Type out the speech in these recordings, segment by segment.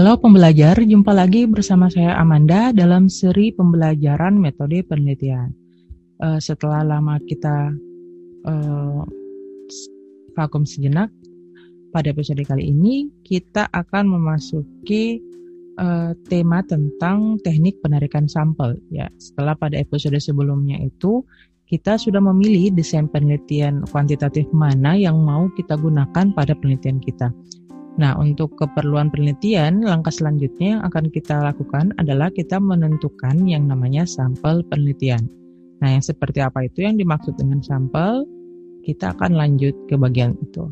Halo pembelajar, jumpa lagi bersama saya Amanda dalam seri pembelajaran metode penelitian. Uh, setelah lama kita uh, vakum sejenak, pada episode kali ini kita akan memasuki uh, tema tentang teknik penarikan sampel. Ya, setelah pada episode sebelumnya itu kita sudah memilih desain penelitian kuantitatif mana yang mau kita gunakan pada penelitian kita. Nah, untuk keperluan penelitian, langkah selanjutnya yang akan kita lakukan adalah kita menentukan yang namanya sampel penelitian. Nah, yang seperti apa itu yang dimaksud dengan sampel? Kita akan lanjut ke bagian itu.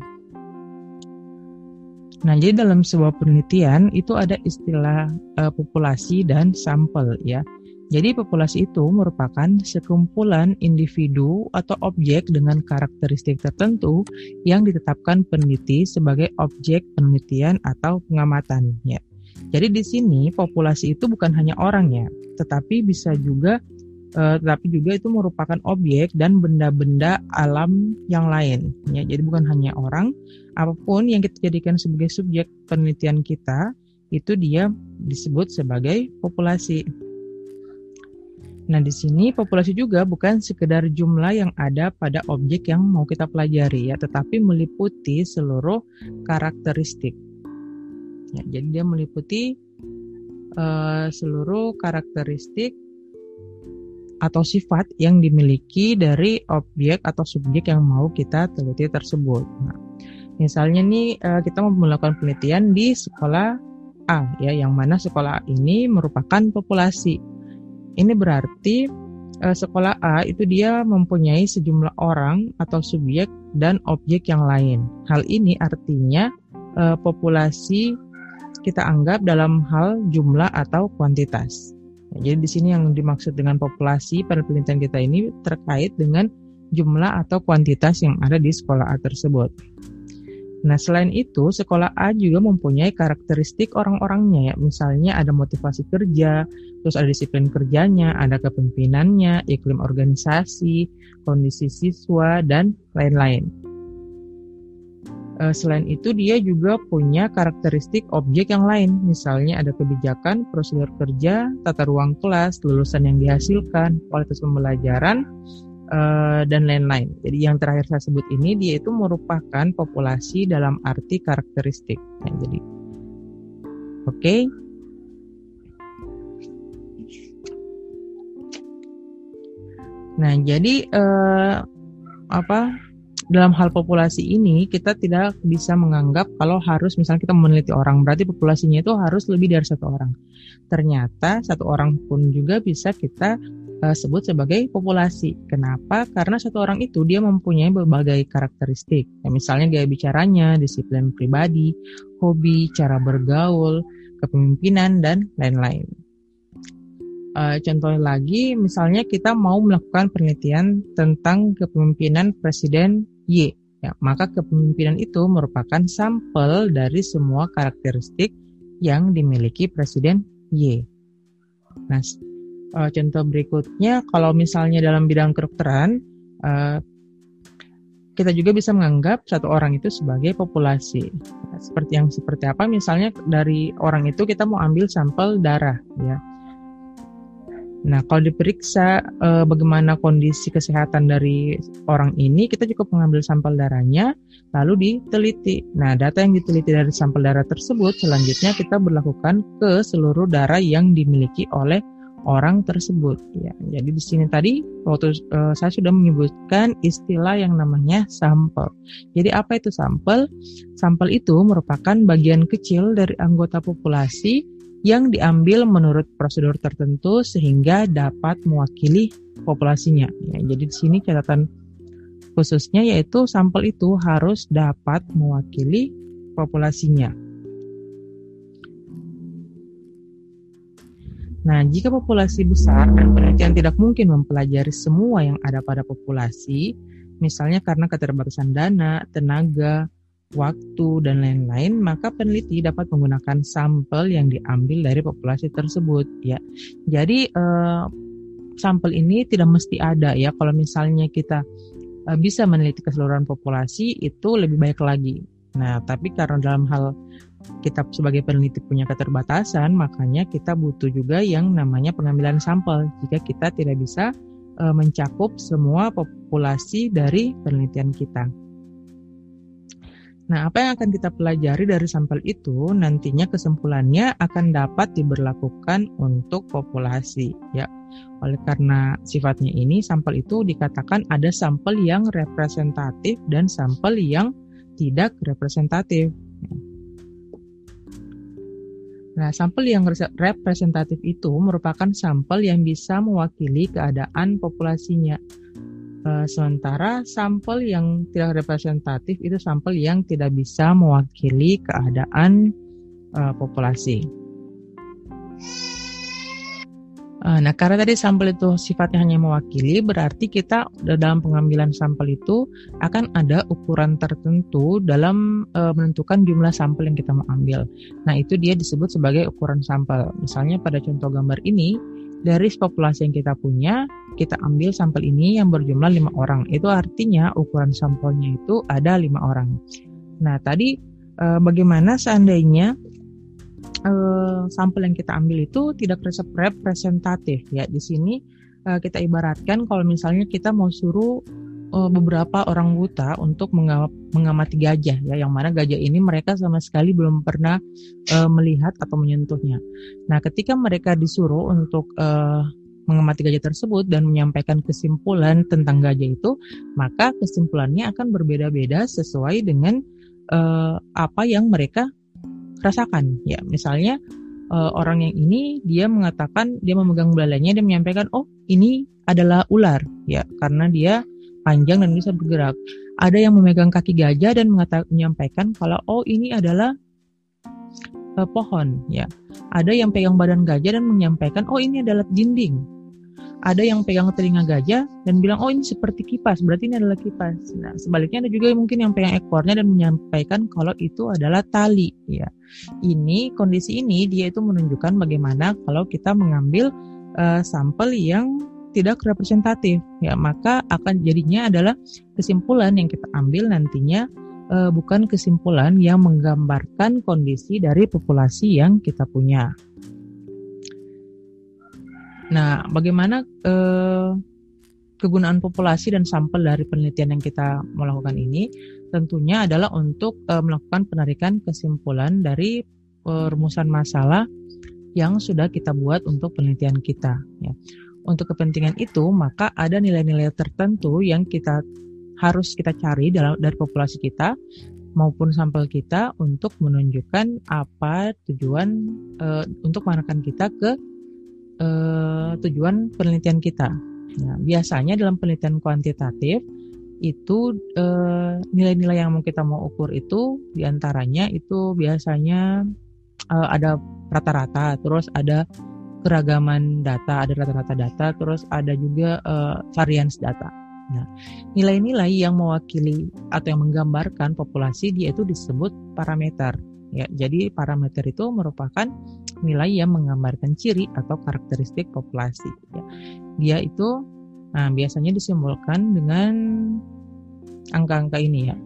Nah, jadi dalam sebuah penelitian itu ada istilah uh, populasi dan sampel ya. Jadi populasi itu merupakan sekumpulan individu atau objek dengan karakteristik tertentu yang ditetapkan peneliti sebagai objek penelitian atau pengamatan ya. Jadi di sini populasi itu bukan hanya orang ya, tetapi bisa juga eh, tetapi juga itu merupakan objek dan benda-benda alam yang lain ya. Jadi bukan hanya orang, apa pun yang kita jadikan sebagai subjek penelitian kita itu dia disebut sebagai populasi. Nah, di sini populasi juga bukan sekedar jumlah yang ada pada objek yang mau kita pelajari ya, tetapi meliputi seluruh karakteristik. Ya, jadi dia meliputi uh, seluruh karakteristik atau sifat yang dimiliki dari objek atau subjek yang mau kita teliti tersebut. Nah, misalnya nih uh, kita mau melakukan penelitian di sekolah A ya, yang mana sekolah ini merupakan populasi ini berarti uh, sekolah A itu dia mempunyai sejumlah orang atau subjek dan objek yang lain. Hal ini artinya uh, populasi kita anggap dalam hal jumlah atau kuantitas. Ya, jadi di sini yang dimaksud dengan populasi pada penelitian kita ini terkait dengan jumlah atau kuantitas yang ada di sekolah A tersebut. Nah, selain itu, sekolah A juga mempunyai karakteristik orang-orangnya ya. Misalnya ada motivasi kerja, terus ada disiplin kerjanya, ada kepemimpinannya, iklim organisasi, kondisi siswa, dan lain-lain. Eh, selain itu, dia juga punya karakteristik objek yang lain. Misalnya ada kebijakan, prosedur kerja, tata ruang kelas, lulusan yang dihasilkan, kualitas pembelajaran, uh, dan lain-lain. Jadi yang terakhir saya sebut ini dia itu merupakan populasi dalam arti karakteristik. Nah, jadi oke. Okay. Nah, jadi uh, apa dalam hal populasi ini kita tidak bisa menganggap kalau harus misalnya kita meneliti orang berarti populasinya itu harus lebih dari satu orang. Ternyata satu orang pun juga bisa kita uh, sebut sebagai populasi. Kenapa? Karena satu orang itu dia mempunyai berbagai karakteristik. Ya, misalnya gaya bicaranya, disiplin pribadi, hobi, cara bergaul, kepemimpinan dan lain-lain. Uh, contoh lagi, misalnya kita mau melakukan penelitian tentang kepemimpinan Presiden Y, ya, maka kepemimpinan itu merupakan sampel dari semua karakteristik yang dimiliki Presiden Y. Nah, uh, contoh berikutnya kalau misalnya dalam bidang kedokteran uh, kita juga bisa menganggap satu orang itu sebagai populasi. Seperti yang seperti apa? Misalnya dari orang itu kita mau ambil sampel darah ya. Nah, kalau diperiksa eh, bagaimana kondisi kesehatan dari orang ini, kita cukup mengambil sampel darahnya, lalu diteliti. Nah, data yang diteliti dari sampel darah tersebut, selanjutnya kita berlakukan ke seluruh darah yang dimiliki oleh orang tersebut ya. Jadi di sini tadi waktu uh, saya sudah menyebutkan istilah yang namanya sampel. Jadi apa itu sampel? Sampel itu merupakan bagian kecil dari anggota populasi yang diambil menurut prosedur tertentu sehingga dapat mewakili populasinya. Ya, jadi di sini catatan khususnya yaitu sampel itu harus dapat mewakili populasinya. Nah, jika populasi besar dan penelitian tidak mungkin mempelajari semua yang ada pada populasi, misalnya karena keterbatasan dana, tenaga, waktu, dan lain-lain, maka peneliti dapat menggunakan sampel yang diambil dari populasi tersebut. Ya, jadi eh, sampel ini tidak mesti ada ya. Kalau misalnya kita eh, bisa meneliti keseluruhan populasi, itu lebih baik lagi. Nah, tapi karena dalam hal kita sebagai peneliti punya keterbatasan, makanya kita butuh juga yang namanya pengambilan sampel jika kita tidak bisa e, mencakup semua populasi dari penelitian kita. Nah, apa yang akan kita pelajari dari sampel itu nantinya kesimpulannya akan dapat diberlakukan untuk populasi, ya. Oleh karena sifatnya ini, sampel itu dikatakan ada sampel yang representatif dan sampel yang tidak representatif. Nah, sampel yang representatif itu merupakan sampel yang bisa mewakili keadaan populasinya. E, sementara sampel yang tidak representatif itu sampel yang tidak bisa mewakili keadaan e, populasi. Eh, nah, karena tadi sampel itu sifatnya hanya mewakili, berarti kita dalam pengambilan sampel itu akan ada ukuran tertentu dalam e, menentukan jumlah sampel yang kita mau ambil. Nah, itu dia disebut sebagai ukuran sampel. Misalnya pada contoh gambar ini, dari populasi yang kita punya, kita ambil sampel ini yang berjumlah lima orang. Itu artinya ukuran sampelnya itu ada lima orang. Nah, tadi e, bagaimana seandainya uh, sampel yang kita ambil itu tidak representatif ya di sini uh, kita ibaratkan kalau misalnya kita mau suruh uh, beberapa orang buta untuk mengamati gajah ya yang mana gajah ini mereka sama sekali belum pernah melihat atau menyentuhnya. Nah, ketika mereka disuruh untuk mengamati gajah tersebut dan menyampaikan kesimpulan tentang gajah itu, maka kesimpulannya akan berbeda-beda sesuai dengan apa yang mereka rasakan. Ya misalnya uh, orang yang ini dia mengatakan dia memegang belalainya dia menyampaikan oh ini adalah ular. Ya karena dia panjang dan bisa bergerak. Ada yang memegang kaki gajah dan menyampaikan kalau oh ini adalah uh, pohon. Ya ada yang pegang badan gajah dan menyampaikan oh ini adalah dinding ada yang pegang telinga gajah dan bilang oh ini seperti kipas berarti ini adalah kipas. Nah sebaliknya ada juga mungkin yang pegang ekornya dan menyampaikan kalau itu adalah tali ya. Ini kondisi ini dia itu menunjukkan bagaimana kalau kita mengambil uh, sampel yang tidak representatif ya. Maka akan jadinya adalah kesimpulan yang kita ambil nantinya uh, bukan kesimpulan yang menggambarkan kondisi dari populasi yang kita punya. Nah, bagaimana eh, kegunaan populasi dan sampel dari penelitian yang kita melakukan ini? Tentunya adalah untuk eh, melakukan penarikan kesimpulan dari perumusan masalah yang sudah kita buat untuk penelitian kita. Ya. Untuk kepentingan itu, maka ada nilai-nilai tertentu yang kita harus kita cari dalam dari populasi kita maupun sampel kita untuk menunjukkan apa tujuan e, untuk mengarahkan kita ke uh, tujuan penelitian kita. Nah, biasanya dalam penelitian kuantitatif itu nilai nilai-nilai yang mau kita mau ukur itu di antaranya itu biasanya uh, ada rata-rata, terus ada keragaman data, ada rata-rata data, terus ada juga uh, variance data. Nah, nilai-nilai yang mewakili atau yang menggambarkan populasi dia itu disebut parameter. Ya, jadi parameter itu merupakan nilai yang menggambarkan ciri atau karakteristik populasi. Ya. Dia itu nah, biasanya disimbolkan dengan angka-angka ini ya.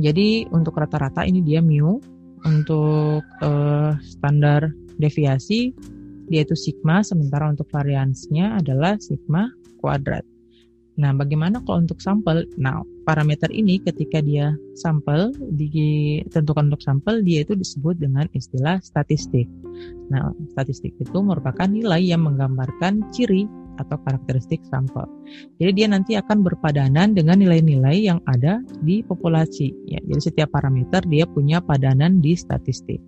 Jadi untuk rata-rata ini dia mu, untuk uh, standar deviasi dia itu sigma, sementara untuk variansnya adalah sigma kuadrat. Nah, bagaimana kalau untuk sampel? Nah, parameter ini ketika dia sampel ditentukan untuk sampel, dia itu disebut dengan istilah statistik. Nah, statistik itu merupakan nilai yang menggambarkan ciri atau karakteristik sampel. Jadi dia nanti akan berpadanan dengan nilai-nilai yang ada di populasi. Ya, jadi setiap parameter dia punya padanan di statistik.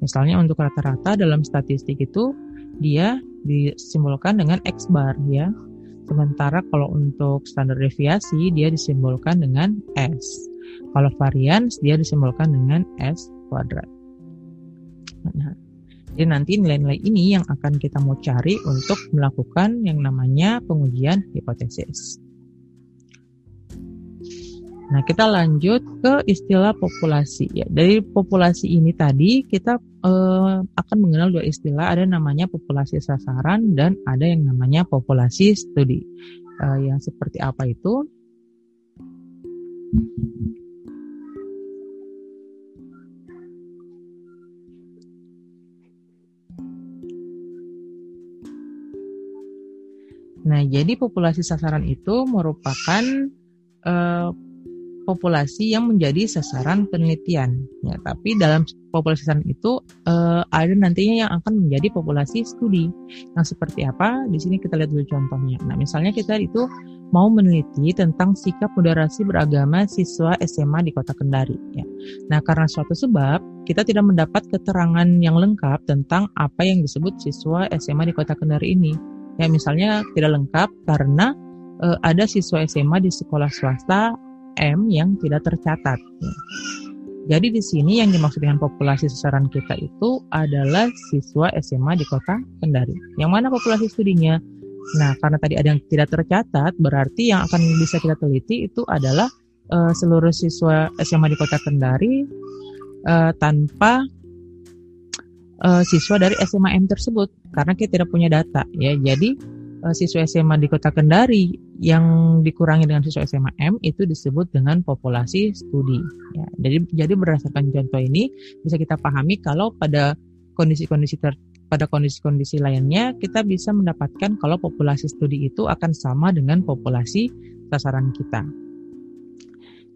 Misalnya untuk rata-rata dalam statistik itu dia disimbolkan dengan X bar ya. Sementara kalau untuk standar deviasi dia disimbolkan dengan S. Kalau varians dia disimbolkan dengan S kuadrat. Nah, jadi nanti nilai-nilai ini yang akan kita mau cari untuk melakukan yang namanya pengujian hipotesis. Nah, kita lanjut ke istilah populasi ya. Dari populasi ini tadi kita eh, akan mengenal dua istilah, ada namanya populasi sasaran dan ada yang namanya populasi studi. Eh, yang seperti apa itu? Nah, jadi populasi sasaran itu merupakan eh, populasi yang menjadi sasaran penelitian. Ya, tapi dalam populasi sasaran itu uh, ada nantinya yang akan menjadi populasi studi. Yang seperti apa? Di sini kita lihat dulu contohnya. Nah, misalnya kita itu mau meneliti tentang sikap moderasi beragama siswa SMA di Kota Kendari. Ya. Nah, karena suatu sebab kita tidak mendapat keterangan yang lengkap tentang apa yang disebut siswa SMA di Kota Kendari ini. Ya, misalnya tidak lengkap karena e, ada siswa SMA di sekolah swasta M yang tidak tercatat. Jadi di sini yang dimaksud dengan populasi sasaran kita itu adalah siswa SMA di kota Kendari. Yang mana populasi studinya? Nah, karena tadi ada yang tidak tercatat, berarti yang akan bisa kita teliti itu adalah uh, seluruh siswa SMA di kota Kendari uh, tanpa uh, siswa dari SMA M tersebut, karena kita tidak punya data. Ya, jadi siswa SMA di kota Kendari yang dikurangi dengan siswa SMA M itu disebut dengan populasi studi. Ya, jadi jadi berdasarkan contoh ini bisa kita pahami kalau pada kondisi-kondisi ter pada kondisi-kondisi lainnya kita bisa mendapatkan kalau populasi studi itu akan sama dengan populasi sasaran kita.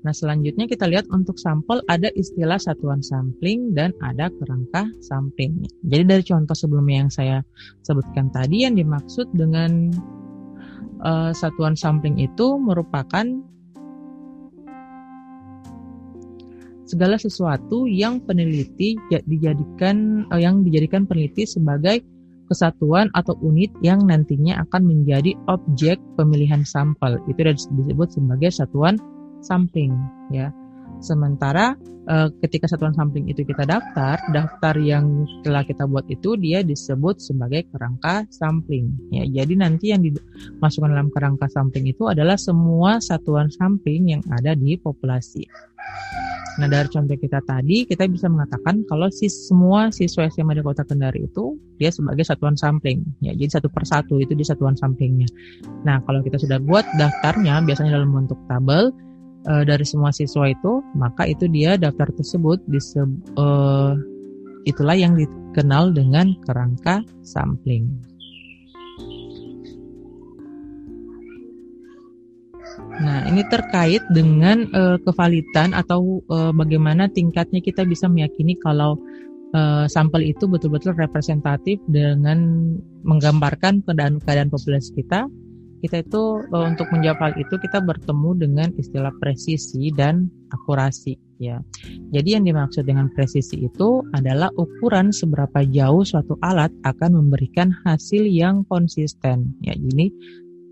Nah, selanjutnya kita lihat untuk sampel ada istilah satuan sampling dan ada kerangka sampling. Jadi dari contoh sebelumnya yang saya sebutkan tadi yang dimaksud dengan uh, satuan sampling itu merupakan segala sesuatu yang peneliti dijadikan uh, yang dijadikan peneliti sebagai kesatuan atau unit yang nantinya akan menjadi objek pemilihan sampel. Itu disebut sebagai satuan sampling ya. Sementara uh, ketika satuan sampling itu kita daftar, daftar yang telah kita buat itu dia disebut sebagai kerangka sampling. Ya, jadi nanti yang dimasukkan dalam kerangka sampling itu adalah semua satuan sampling yang ada di populasi. Nah dari contoh kita tadi kita bisa mengatakan kalau si semua siswa SMA di Kota Kendari itu dia sebagai satuan sampling. Ya, jadi satu persatu itu di satuan samplingnya. Nah kalau kita sudah buat daftarnya biasanya dalam bentuk tabel uh, dari semua siswa itu, maka itu dia daftar tersebut diseb, uh, itulah yang dikenal dengan kerangka sampling. Nah, ini terkait dengan uh, kevalitan atau uh, bagaimana tingkatnya kita bisa meyakini kalau uh, sampel itu betul-betul representatif dengan menggambarkan keadaan keadaan populasi kita kita itu uh, untuk menjawab hal itu kita bertemu dengan istilah presisi dan akurasi ya. Jadi yang dimaksud dengan presisi itu adalah ukuran seberapa jauh suatu alat akan memberikan hasil yang konsisten ya. Ini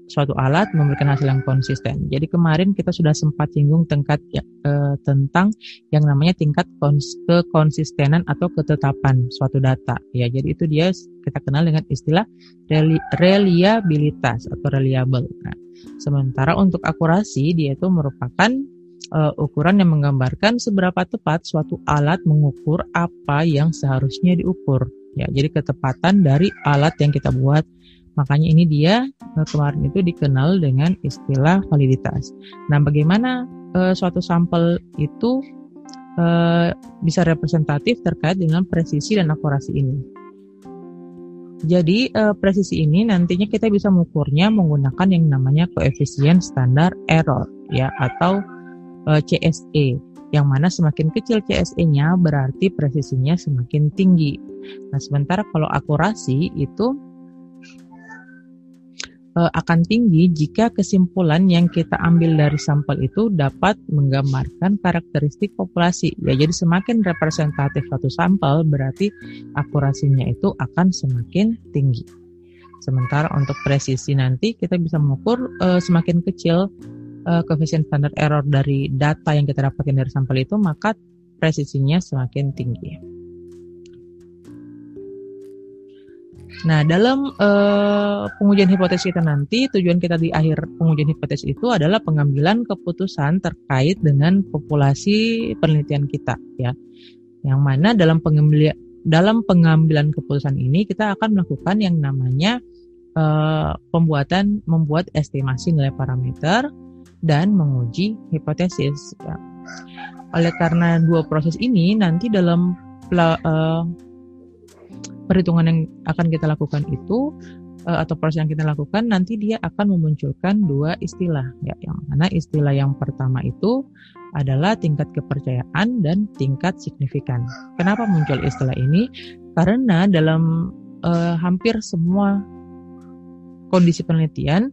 suatu alat memberikan hasil yang konsisten. Jadi kemarin kita sudah sempat singgung tingkat ya, eh, tentang yang namanya tingkat kons kekonsistenan atau ketetapan suatu data. Ya, jadi itu dia kita kenal dengan istilah reli reliabilitas atau reliable. Nah, sementara untuk akurasi dia itu merupakan uh, ukuran yang menggambarkan seberapa tepat suatu alat mengukur apa yang seharusnya diukur. Ya, jadi ketepatan dari alat yang kita buat Makanya ini dia eh, kemarin itu dikenal dengan istilah validitas. Nah, bagaimana uh, suatu sampel itu uh, bisa representatif terkait dengan presisi dan akurasi ini? Jadi uh, presisi ini nantinya kita bisa mengukurnya menggunakan yang namanya koefisien standar error ya atau uh, CSE yang mana semakin kecil CSE-nya berarti presisinya semakin tinggi. Nah, sementara kalau akurasi itu akan tinggi jika kesimpulan yang kita ambil dari sampel itu dapat menggambarkan karakteristik populasi. Ya, jadi semakin representatif satu sampel berarti akurasinya itu akan semakin tinggi. Sementara untuk presisi nanti kita bisa mengukur uh, semakin kecil uh, koefisien standar error dari data yang kita dapatkan dari sampel itu, maka presisinya semakin tinggi. Nah, dalam uh, pengujian hipotesis kita nanti, tujuan kita di akhir pengujian hipotesis itu adalah pengambilan keputusan terkait dengan populasi penelitian kita, ya. Yang mana dalam pengambilan dalam pengambilan keputusan ini kita akan melakukan yang namanya uh, pembuatan membuat estimasi nilai parameter dan menguji hipotesis. Ya. Oleh karena dua proses ini nanti dalam uh, perhitungan yang akan kita lakukan itu uh, atau proses yang kita lakukan nanti dia akan memunculkan dua istilah ya yang mana istilah yang pertama itu adalah tingkat kepercayaan dan tingkat signifikan. Kenapa muncul istilah ini? Karena dalam uh, hampir semua kondisi penelitian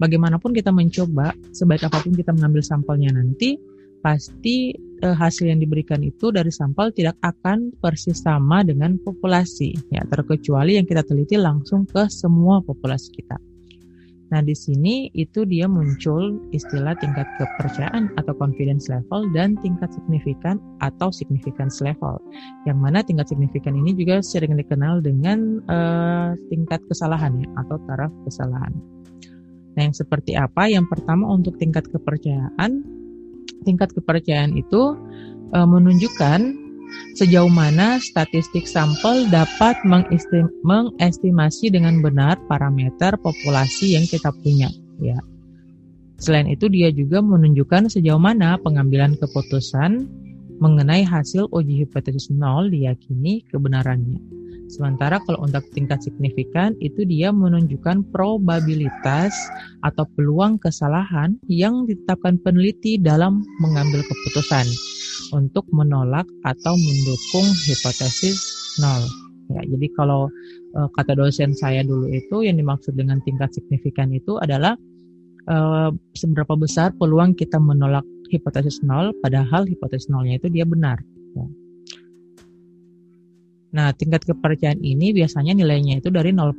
bagaimanapun kita mencoba sebaik apa pun kita mengambil sampelnya nanti pasti eh, hasil yang diberikan itu dari sampel tidak akan persis sama dengan populasi ya terkecuali yang kita teliti langsung ke semua populasi kita. Nah, di sini itu dia muncul istilah tingkat kepercayaan atau confidence level dan tingkat signifikan atau significance level. Yang mana tingkat signifikan ini juga sering dikenal dengan uh, tingkat kesalahan ya atau taraf kesalahan. Nah, yang seperti apa? Yang pertama untuk tingkat kepercayaan tingkat kepercayaan itu e, menunjukkan sejauh mana statistik sampel dapat mengestimasi dengan benar parameter populasi yang kita punya ya. Selain itu dia juga menunjukkan sejauh mana pengambilan keputusan mengenai hasil uji hipotesis nol diyakini kebenarannya. Sementara kalau untuk tingkat signifikan itu dia menunjukkan probabilitas atau peluang kesalahan yang ditetapkan peneliti dalam mengambil keputusan untuk menolak atau mendukung hipotesis nol. Ya, jadi kalau e, kata dosen saya dulu itu yang dimaksud dengan tingkat signifikan itu adalah e, seberapa besar peluang kita menolak hipotesis nol padahal hipotesis nolnya itu dia benar. Nah, tingkat kepercayaan ini biasanya nilainya itu dari 0%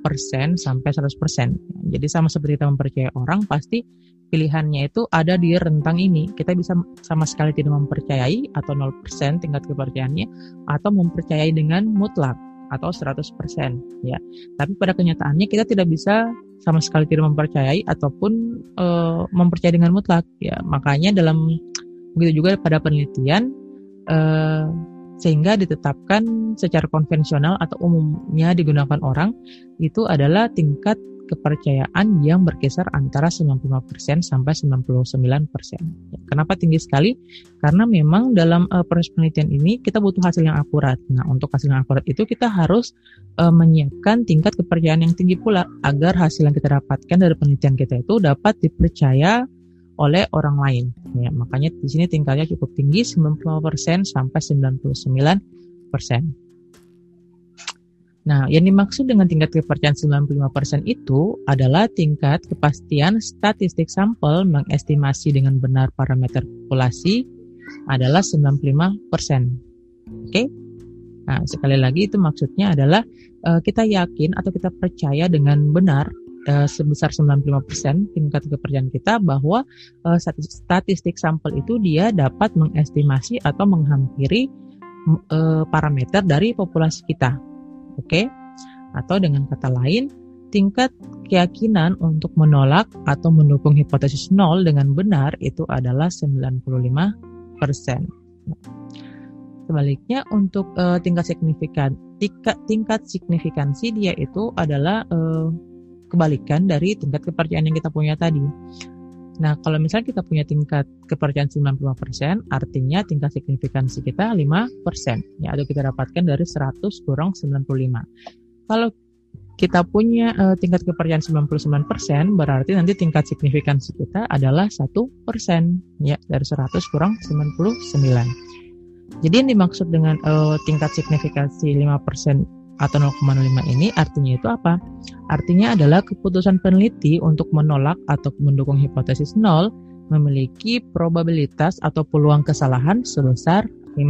sampai 100%. Jadi sama seperti kita mempercayai orang, pasti pilihannya itu ada di rentang ini. Kita bisa sama sekali tidak mempercayai atau 0% tingkat kepercayaannya atau mempercayai dengan mutlak atau 100% ya. Tapi pada kenyataannya kita tidak bisa sama sekali tidak mempercayai ataupun uh, mempercayai dengan mutlak ya. Makanya dalam begitu juga pada penelitian uh, sehingga ditetapkan secara konvensional atau umumnya digunakan orang itu adalah tingkat kepercayaan yang berkisar antara 95% sampai 99%. Kenapa tinggi sekali? Karena memang dalam uh, proses penelitian ini kita butuh hasil yang akurat. Nah, untuk hasil yang akurat itu kita harus uh, menyiapkan tingkat kepercayaan yang tinggi pula agar hasil yang kita dapatkan dari penelitian kita itu dapat dipercaya oleh orang lain. Ya, makanya di sini tingkatnya cukup tinggi 95% sampai 99%. Nah, yang dimaksud dengan tingkat kepercayaan 95% itu adalah tingkat kepastian statistik sampel mengestimasi dengan benar parameter populasi adalah 95%. Oke? Okay? Nah, sekali lagi itu maksudnya adalah uh, kita yakin atau kita percaya dengan benar uh, sebesar 95% tingkat kepercayaan kita bahwa uh, statistik sampel itu dia dapat mengestimasi atau menghampiri uh, parameter dari populasi kita. Oke? Okay? Atau dengan kata lain, tingkat keyakinan untuk menolak atau mendukung hipotesis nol dengan benar itu adalah 95%. Sebaliknya untuk uh, tingkat signifikan tingkat tingkat signifikansi dia itu adalah uh, kebalikan dari tingkat kepercayaan yang kita punya tadi. Nah, kalau misalnya kita punya tingkat kepercayaan 95%, artinya tingkat signifikansi kita 5%. Ya, atau kita dapatkan dari 100 kurang 95. Kalau kita punya uh, tingkat kepercayaan 99%, berarti nanti tingkat signifikansi kita adalah 1%. Ya, dari 100 kurang 99. Jadi yang dimaksud dengan uh, tingkat signifikansi 5% atau 0,05 ini artinya itu apa? Artinya adalah keputusan peneliti untuk menolak atau mendukung hipotesis nol memiliki probabilitas atau peluang kesalahan sebesar 5%.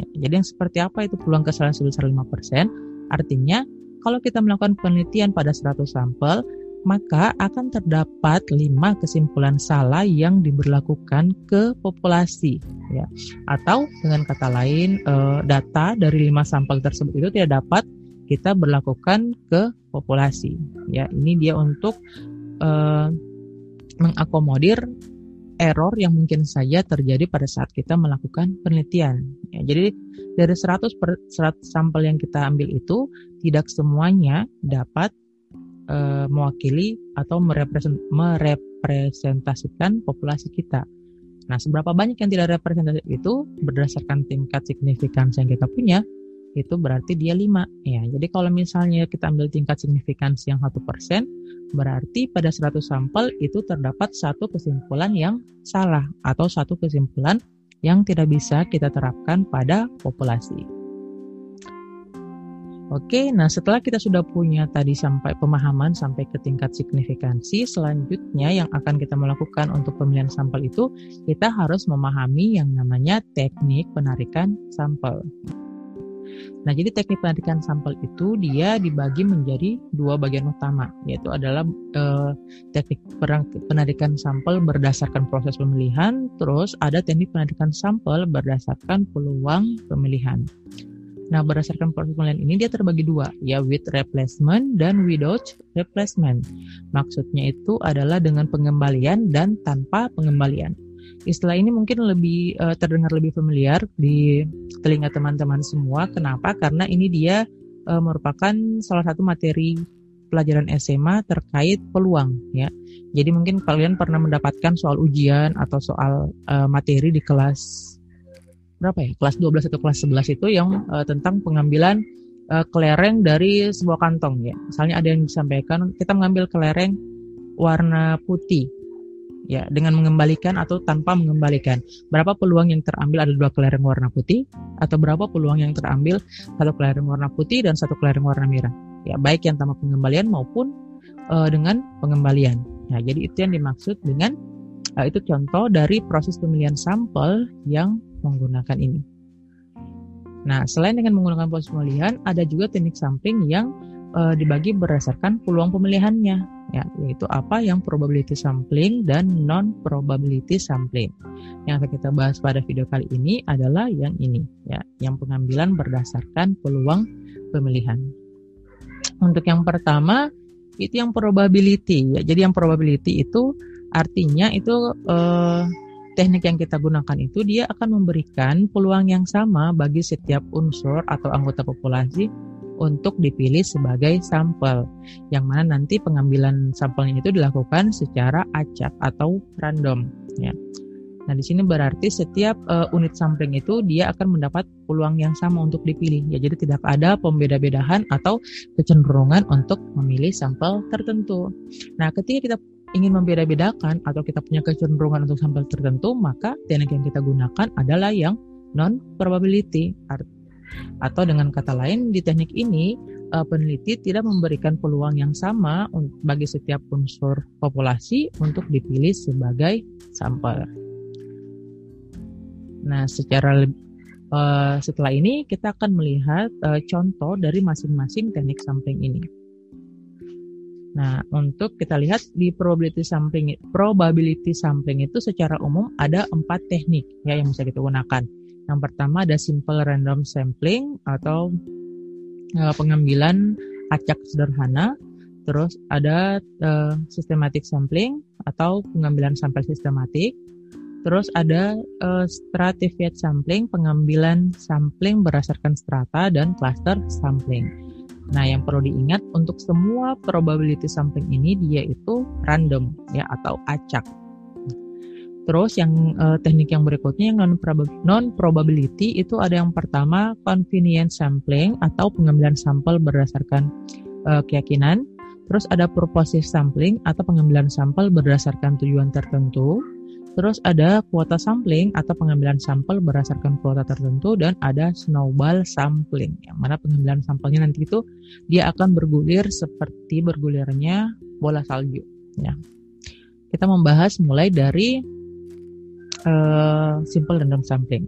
Ya, jadi yang seperti apa itu peluang kesalahan sebesar 5%? Artinya kalau kita melakukan penelitian pada 100 sampel, maka akan terdapat lima kesimpulan salah yang diberlakukan ke populasi ya. Atau dengan kata lain eh, data dari lima sampel tersebut itu tidak dapat kita berlakukan ke populasi ya. Ini dia untuk eh, mengakomodir error yang mungkin saja terjadi pada saat kita melakukan penelitian ya, jadi dari 100 per 100 sampel yang kita ambil itu tidak semuanya dapat uh, mewakili atau merepresent, merepresentasikan populasi kita. Nah, seberapa banyak yang tidak representatif itu berdasarkan tingkat signifikansi yang kita punya, itu berarti dia 5 ya. Jadi kalau misalnya kita ambil tingkat signifikansi yang satu persen, berarti pada 100 sampel itu terdapat satu kesimpulan yang salah atau satu kesimpulan yang tidak bisa kita terapkan pada populasi. Oke, nah setelah kita sudah punya tadi sampai pemahaman sampai ke tingkat signifikansi, selanjutnya yang akan kita melakukan untuk pemilihan sampel itu, kita harus memahami yang namanya teknik penarikan sampel. Nah, jadi teknik penarikan sampel itu dia dibagi menjadi dua bagian utama, yaitu adalah eh, teknik penarikan sampel berdasarkan proses pemilihan, terus ada teknik penarikan sampel berdasarkan peluang pemilihan. Nah, berdasarkan pemilihan ini dia terbagi dua, ya with replacement dan without replacement. Maksudnya itu adalah dengan pengembalian dan tanpa pengembalian. Istilah ini mungkin lebih uh, terdengar lebih familiar di telinga teman-teman semua. Kenapa? Karena ini dia uh, merupakan salah satu materi pelajaran SMA terkait peluang ya. Jadi mungkin kalian pernah mendapatkan soal ujian atau soal uh, materi di kelas berapa ya? Kelas 12 atau kelas 11 itu yang uh, tentang pengambilan uh, kelereng dari sebuah kantong ya. Misalnya ada yang disampaikan kita mengambil kelereng warna putih ya dengan mengembalikan atau tanpa mengembalikan. Berapa peluang yang terambil ada dua kelereng warna putih atau berapa peluang yang terambil satu kelereng warna putih dan satu kelereng warna merah. Ya, baik yang tanpa pengembalian maupun uh, dengan pengembalian. Ya, jadi itu yang dimaksud dengan uh, itu contoh dari proses pemilihan sampel yang menggunakan ini. Nah, selain dengan menggunakan proses pemilihan, ada juga teknik sampling yang uh, dibagi berdasarkan peluang pemilihannya ya yaitu apa yang probability sampling dan non probability sampling. Yang akan kita bahas pada video kali ini adalah yang ini ya, yang pengambilan berdasarkan peluang pemilihan. Untuk yang pertama itu yang probability ya. Jadi yang probability itu artinya itu eh, teknik yang kita gunakan itu dia akan memberikan peluang yang sama bagi setiap unsur atau anggota populasi untuk dipilih sebagai sampel, yang mana nanti pengambilan sampelnya itu dilakukan secara acak atau random. Ya. Nah, di sini berarti setiap uh, unit sampling itu dia akan mendapat peluang yang sama untuk dipilih. Ya, jadi tidak ada pembeda-bedahan atau kecenderungan untuk memilih sampel tertentu. Nah, ketika kita ingin membeda-bedakan atau kita punya kecenderungan untuk sampel tertentu, maka teknik yang kita gunakan adalah yang non probability. Atau dengan kata lain, di teknik ini uh, peneliti tidak memberikan peluang yang sama bagi setiap unsur populasi untuk dipilih sebagai sampel. Nah, secara uh, setelah ini kita akan melihat uh, contoh dari masing-masing teknik sampling ini. Nah, untuk kita lihat di probability sampling, probability sampling itu secara umum ada empat teknik ya yang bisa kita gunakan. Yang pertama ada simple random sampling atau uh, pengambilan acak sederhana. Terus ada uh, systematic sampling atau pengambilan sampel sistematik. Terus ada uh, stratified sampling, pengambilan sampling berdasarkan strata dan cluster sampling. Nah, yang perlu diingat untuk semua probability sampling ini dia itu random ya atau acak. Terus yang uh, teknik yang berikutnya yang non non probability itu ada yang pertama convenience sampling atau pengambilan sampel berdasarkan uh, keyakinan. Terus ada purposive sampling atau pengambilan sampel berdasarkan tujuan tertentu. Terus ada kuota sampling atau pengambilan sampel berdasarkan kuota tertentu dan ada snowball sampling yang mana pengambilan sampelnya nanti itu dia akan bergulir seperti bergulirnya bola salju ya. Kita membahas mulai dari uh, simple random sampling.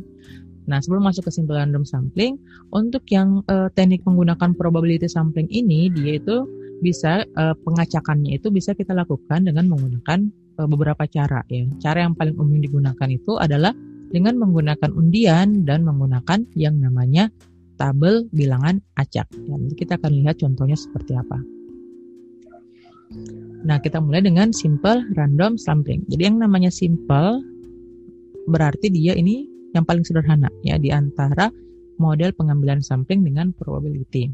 Nah, sebelum masuk ke simple random sampling, untuk yang uh, teknik menggunakan probability sampling ini, dia itu bisa uh, pengacakannya itu bisa kita lakukan dengan menggunakan beberapa cara ya. Cara yang paling umum digunakan itu adalah dengan menggunakan undian dan menggunakan yang namanya tabel bilangan acak. Ya, nanti kita akan lihat contohnya seperti apa. Nah, kita mulai dengan simple random sampling. Jadi yang namanya simple berarti dia ini yang paling sederhana ya di antara model pengambilan sampling dengan probability.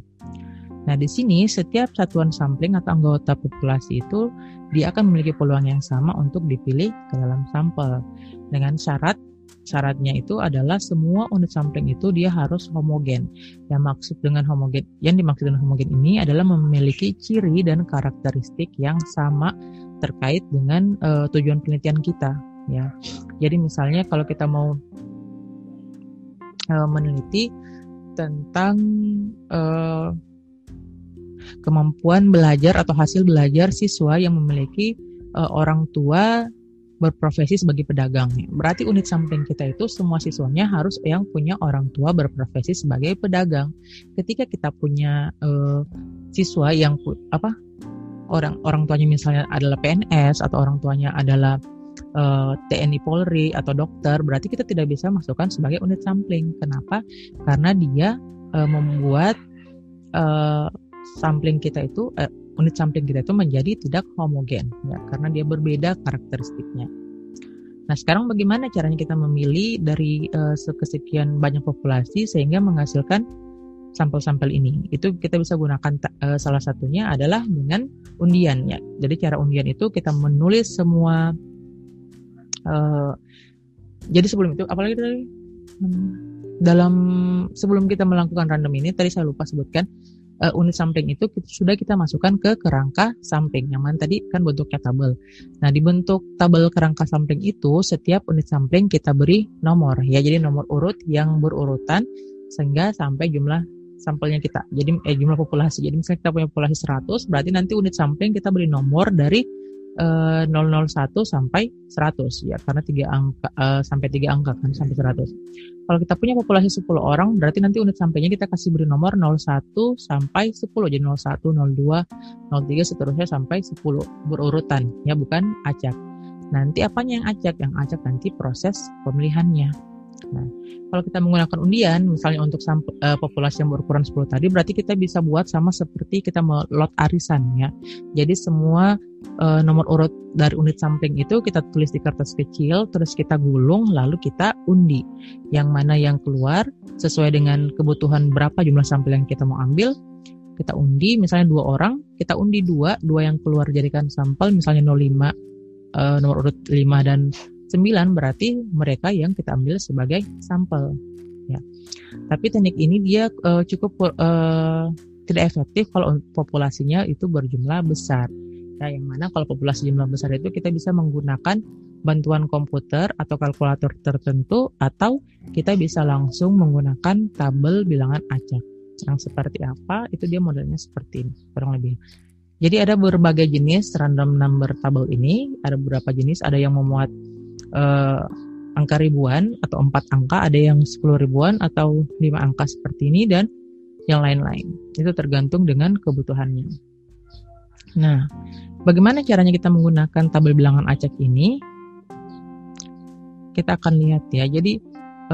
Nah, di sini setiap satuan sampling atau anggota populasi itu dia akan memiliki peluang yang sama untuk dipilih ke dalam sampel dengan syarat syaratnya itu adalah semua unit sampling itu dia harus homogen. Yang maksud dengan homogen, yang dimaksud dengan homogen ini adalah memiliki ciri dan karakteristik yang sama terkait dengan uh, tujuan penelitian kita. Ya, jadi misalnya kalau kita mau uh, meneliti tentang uh, kemampuan belajar atau hasil belajar siswa yang memiliki uh, orang tua berprofesi sebagai pedagang. Berarti unit sampling kita itu semua siswanya harus yang punya orang tua berprofesi sebagai pedagang. Ketika kita punya uh, siswa yang apa orang orang tuanya misalnya adalah PNS atau orang tuanya adalah eh, TNI Polri atau dokter, berarti kita tidak bisa masukkan sebagai unit sampling. Kenapa? Karena dia membuat sampling kita itu uh, unit sampling kita itu menjadi tidak homogen ya karena dia berbeda karakteristiknya. Nah, sekarang bagaimana caranya kita memilih dari uh, sekesekian banyak populasi sehingga menghasilkan sampel-sampel ini? Itu kita bisa gunakan uh, salah satunya adalah dengan undian ya. Jadi cara undian itu kita menulis semua uh, jadi sebelum itu apalagi tadi hmm, dalam sebelum kita melakukan random ini tadi saya lupa sebutkan uh, unit sampling itu kita, sudah kita masukkan ke kerangka sampling yang mana tadi kan bentuknya tabel. Nah di bentuk tabel kerangka sampling itu setiap unit sampling kita beri nomor ya jadi nomor urut yang berurutan sehingga sampai jumlah sampelnya kita. Jadi eh, jumlah populasi. Jadi misalnya kita punya populasi 100 berarti nanti unit sampling kita beri nomor dari 001 eh, sampai 100 ya karena tiga angka uh, sampai tiga angka kan sampai 100. Kalau kita punya populasi 10 orang berarti nanti unit sampainya kita kasih beri nomor 01 sampai 10 jadi 01, 02, 03 seterusnya sampai 10 berurutan ya bukan acak. Nanti apanya yang acak? Yang acak nanti proses pemilihannya. Nah, kalau kita menggunakan undian, misalnya untuk sampel, uh, populasi yang berukuran 10 tadi, berarti kita bisa buat sama seperti kita melot arisan ya. Jadi semua uh, nomor urut dari unit sampling itu kita tulis di kertas kecil, terus kita gulung, lalu kita undi. Yang mana yang keluar sesuai dengan kebutuhan berapa jumlah sampel yang kita mau ambil, kita undi. Misalnya dua orang, kita undi dua, dua yang keluar jadikan sampel, misalnya 05, uh, eh, nomor urut 5 dan 9 berarti mereka yang kita ambil sebagai sampel ya. Tapi teknik ini dia uh, cukup uh, tidak efektif kalau populasinya itu berjumlah besar. Ya, yang mana kalau populasi jumlah besar itu kita bisa menggunakan bantuan komputer atau kalkulator tertentu atau kita bisa langsung menggunakan tabel bilangan acak. Yang seperti apa? Itu dia modelnya seperti ini, kurang lebih. Jadi ada berbagai jenis random number tabel ini, ada beberapa jenis, ada yang memuat uh, angka ribuan atau empat angka, ada yang sepuluh ribuan atau lima angka seperti ini dan yang lain-lain. Itu tergantung dengan kebutuhannya. Nah, bagaimana caranya kita menggunakan tabel bilangan acak ini? Kita akan lihat ya. Jadi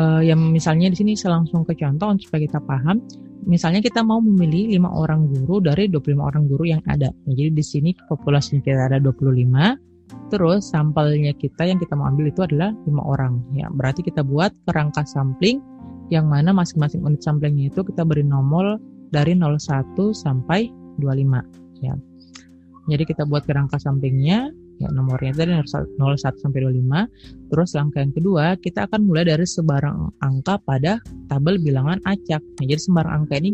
uh, yang misalnya di sini saya langsung ke contoh supaya kita paham. Misalnya kita mau memilih lima orang guru dari 25 orang guru yang ada. Jadi di sini populasi kita ada 25 Terus sampelnya kita yang kita mau ambil itu adalah lima orang. Ya, berarti kita buat kerangka sampling yang mana masing-masing unit samplingnya itu kita beri nomor dari 01 sampai 25 ya. Jadi kita buat kerangka sampingnya ya nomornya dari 01 sampai 25. Terus langkah yang kedua, kita akan mulai dari sebarang angka pada tabel bilangan acak. Nah, jadi sebarang angka ini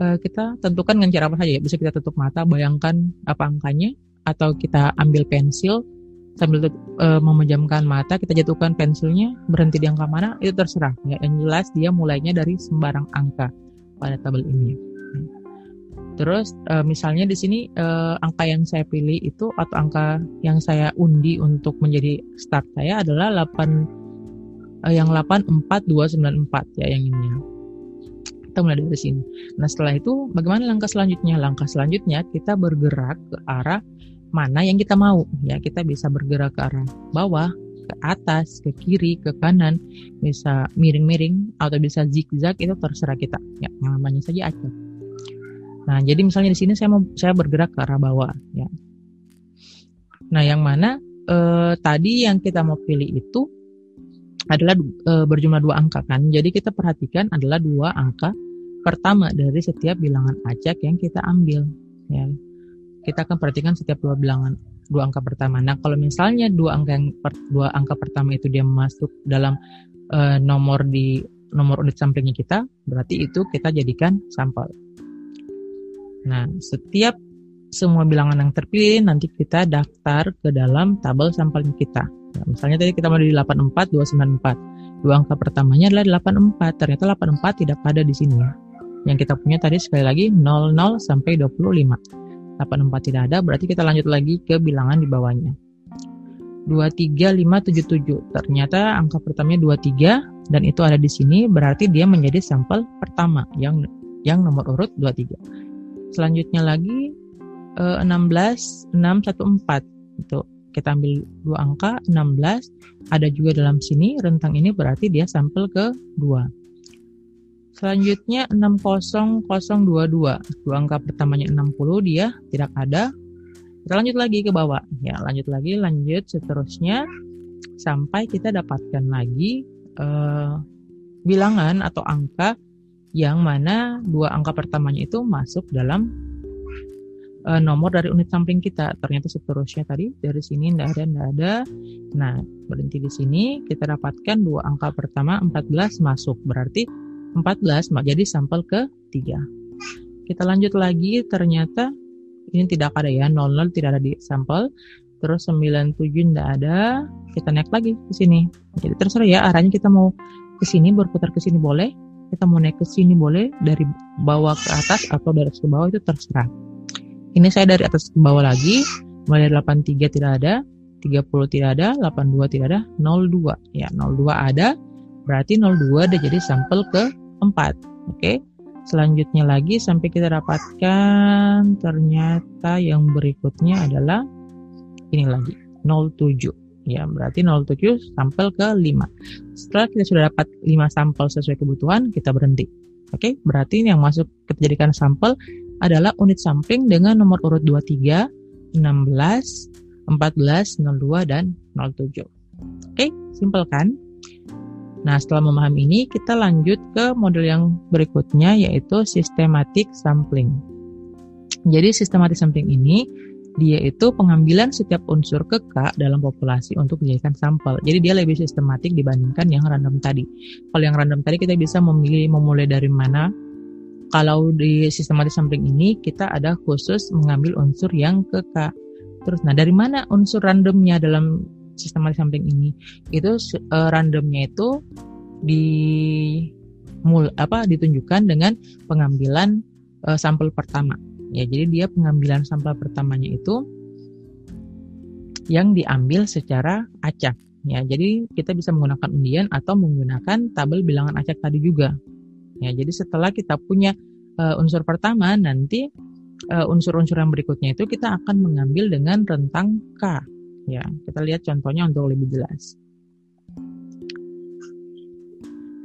uh, kita tentukan dengan cara apa saja ya. Bisa kita tutup mata, bayangkan apa angkanya atau kita ambil pensil sambil uh, memejamkan mata kita jatuhkan pensilnya berhenti di angka mana itu terserah ya yang jelas dia mulainya dari sembarang angka pada tabel ini terus uh, misalnya di sini uh, angka yang saya pilih itu atau angka yang saya undi untuk menjadi start saya adalah 8 uh, yang 84294 ya yang ini kita mulai dari sini. Nah setelah itu bagaimana langkah selanjutnya? Langkah selanjutnya kita bergerak ke arah mana yang kita mau? Ya kita bisa bergerak ke arah bawah ke atas ke kiri ke kanan. Bisa miring-miring atau bisa zigzag itu terserah kita. Ya namanya saja acak nah jadi misalnya di sini saya mau saya bergerak ke arah bawah ya. Nah yang mana eh, tadi yang kita mau pilih itu adalah e, berjumlah dua angka kan. Jadi kita perhatikan adalah dua angka pertama dari setiap bilangan acak yang kita ambil. Ya kita akan perhatikan setiap dua bilangan dua angka pertama. Nah, kalau misalnya dua angka yang per, dua angka pertama itu dia masuk dalam uh, nomor di nomor unit samplingnya kita, berarti itu kita jadikan sampel. Nah, setiap semua bilangan yang terpilih nanti kita daftar ke dalam tabel sampelnya kita. Nah, misalnya tadi kita mau di 84 294. Dua angka pertamanya adalah 84. Ternyata 84 tidak ada di sini ya. Yang kita punya tadi sekali lagi 00 sampai 25. 84 tidak ada, berarti kita lanjut lagi ke bilangan di bawahnya. 23577. Ternyata angka pertamanya 23 dan itu ada di sini berarti dia menjadi sampel pertama yang yang nomor urut 23. Selanjutnya lagi 16 eh, 614 itu kita ambil dua angka 16 ada juga dalam sini rentang ini berarti dia sampel ke 2 Selanjutnya 60022. Dua angka pertamanya 60 dia tidak ada. Kita lanjut lagi ke bawah. Ya, lanjut lagi, lanjut seterusnya sampai kita dapatkan lagi uh, bilangan atau angka yang mana dua angka pertamanya itu masuk dalam uh, nomor dari unit sampling kita. Ternyata seterusnya tadi dari sini tidak ada, tidak ada. Nah, berhenti di sini kita dapatkan dua angka pertama 14 masuk. Berarti 14 jadi sampel ke 3 kita lanjut lagi. Ternyata ini tidak ada ya. 00 tidak ada di sampel. Terus 97 tidak ada. Kita naik lagi ke sini. Jadi terserah ya arahnya kita mau ke sini berputar ke sini boleh. Kita mau naik ke sini boleh dari bawah ke atas atau dari atas ke bawah itu terserah. Ini saya dari atas ke bawah lagi. Mulai dari 83 tidak ada 30 tidak ada 82 tidak ada 02 ya 02 ada. Berarti 02 udah jadi sampel ke 4. Oke. Selanjutnya lagi sampai kita dapatkan ternyata yang berikutnya adalah ini lagi 07. Ya, berarti 07 sampel ke 5. Setelah kita sudah dapat 5 sampel sesuai kebutuhan, kita berhenti. Oke, berarti ini yang masuk kita jadikan sampel adalah unit sampling dengan nomor urut 23, 16, 14, 02, dan 07. Oke, simpel kan? Nah, setelah memahami ini, kita lanjut ke model yang berikutnya, yaitu systematic sampling. Jadi, systematic sampling ini, dia itu pengambilan setiap unsur keka dalam populasi untuk dijadikan sampel. Jadi, dia lebih sistematik dibandingkan yang random tadi. Kalau yang random tadi, kita bisa memilih memulai dari mana. Kalau di systematic sampling ini, kita ada khusus mengambil unsur yang keka. Terus, nah dari mana unsur randomnya dalam sistem sampling ini. Itu uh, randomnya itu di mul apa ditunjukkan dengan pengambilan uh, sampel pertama. Ya jadi dia pengambilan sampel pertamanya itu yang diambil secara acak. Ya jadi kita bisa menggunakan undian atau menggunakan tabel bilangan acak tadi juga. Ya jadi setelah kita punya uh, unsur pertama nanti unsur-unsur uh, yang berikutnya itu kita akan mengambil dengan rentang k Ya, kita lihat contohnya untuk lebih jelas.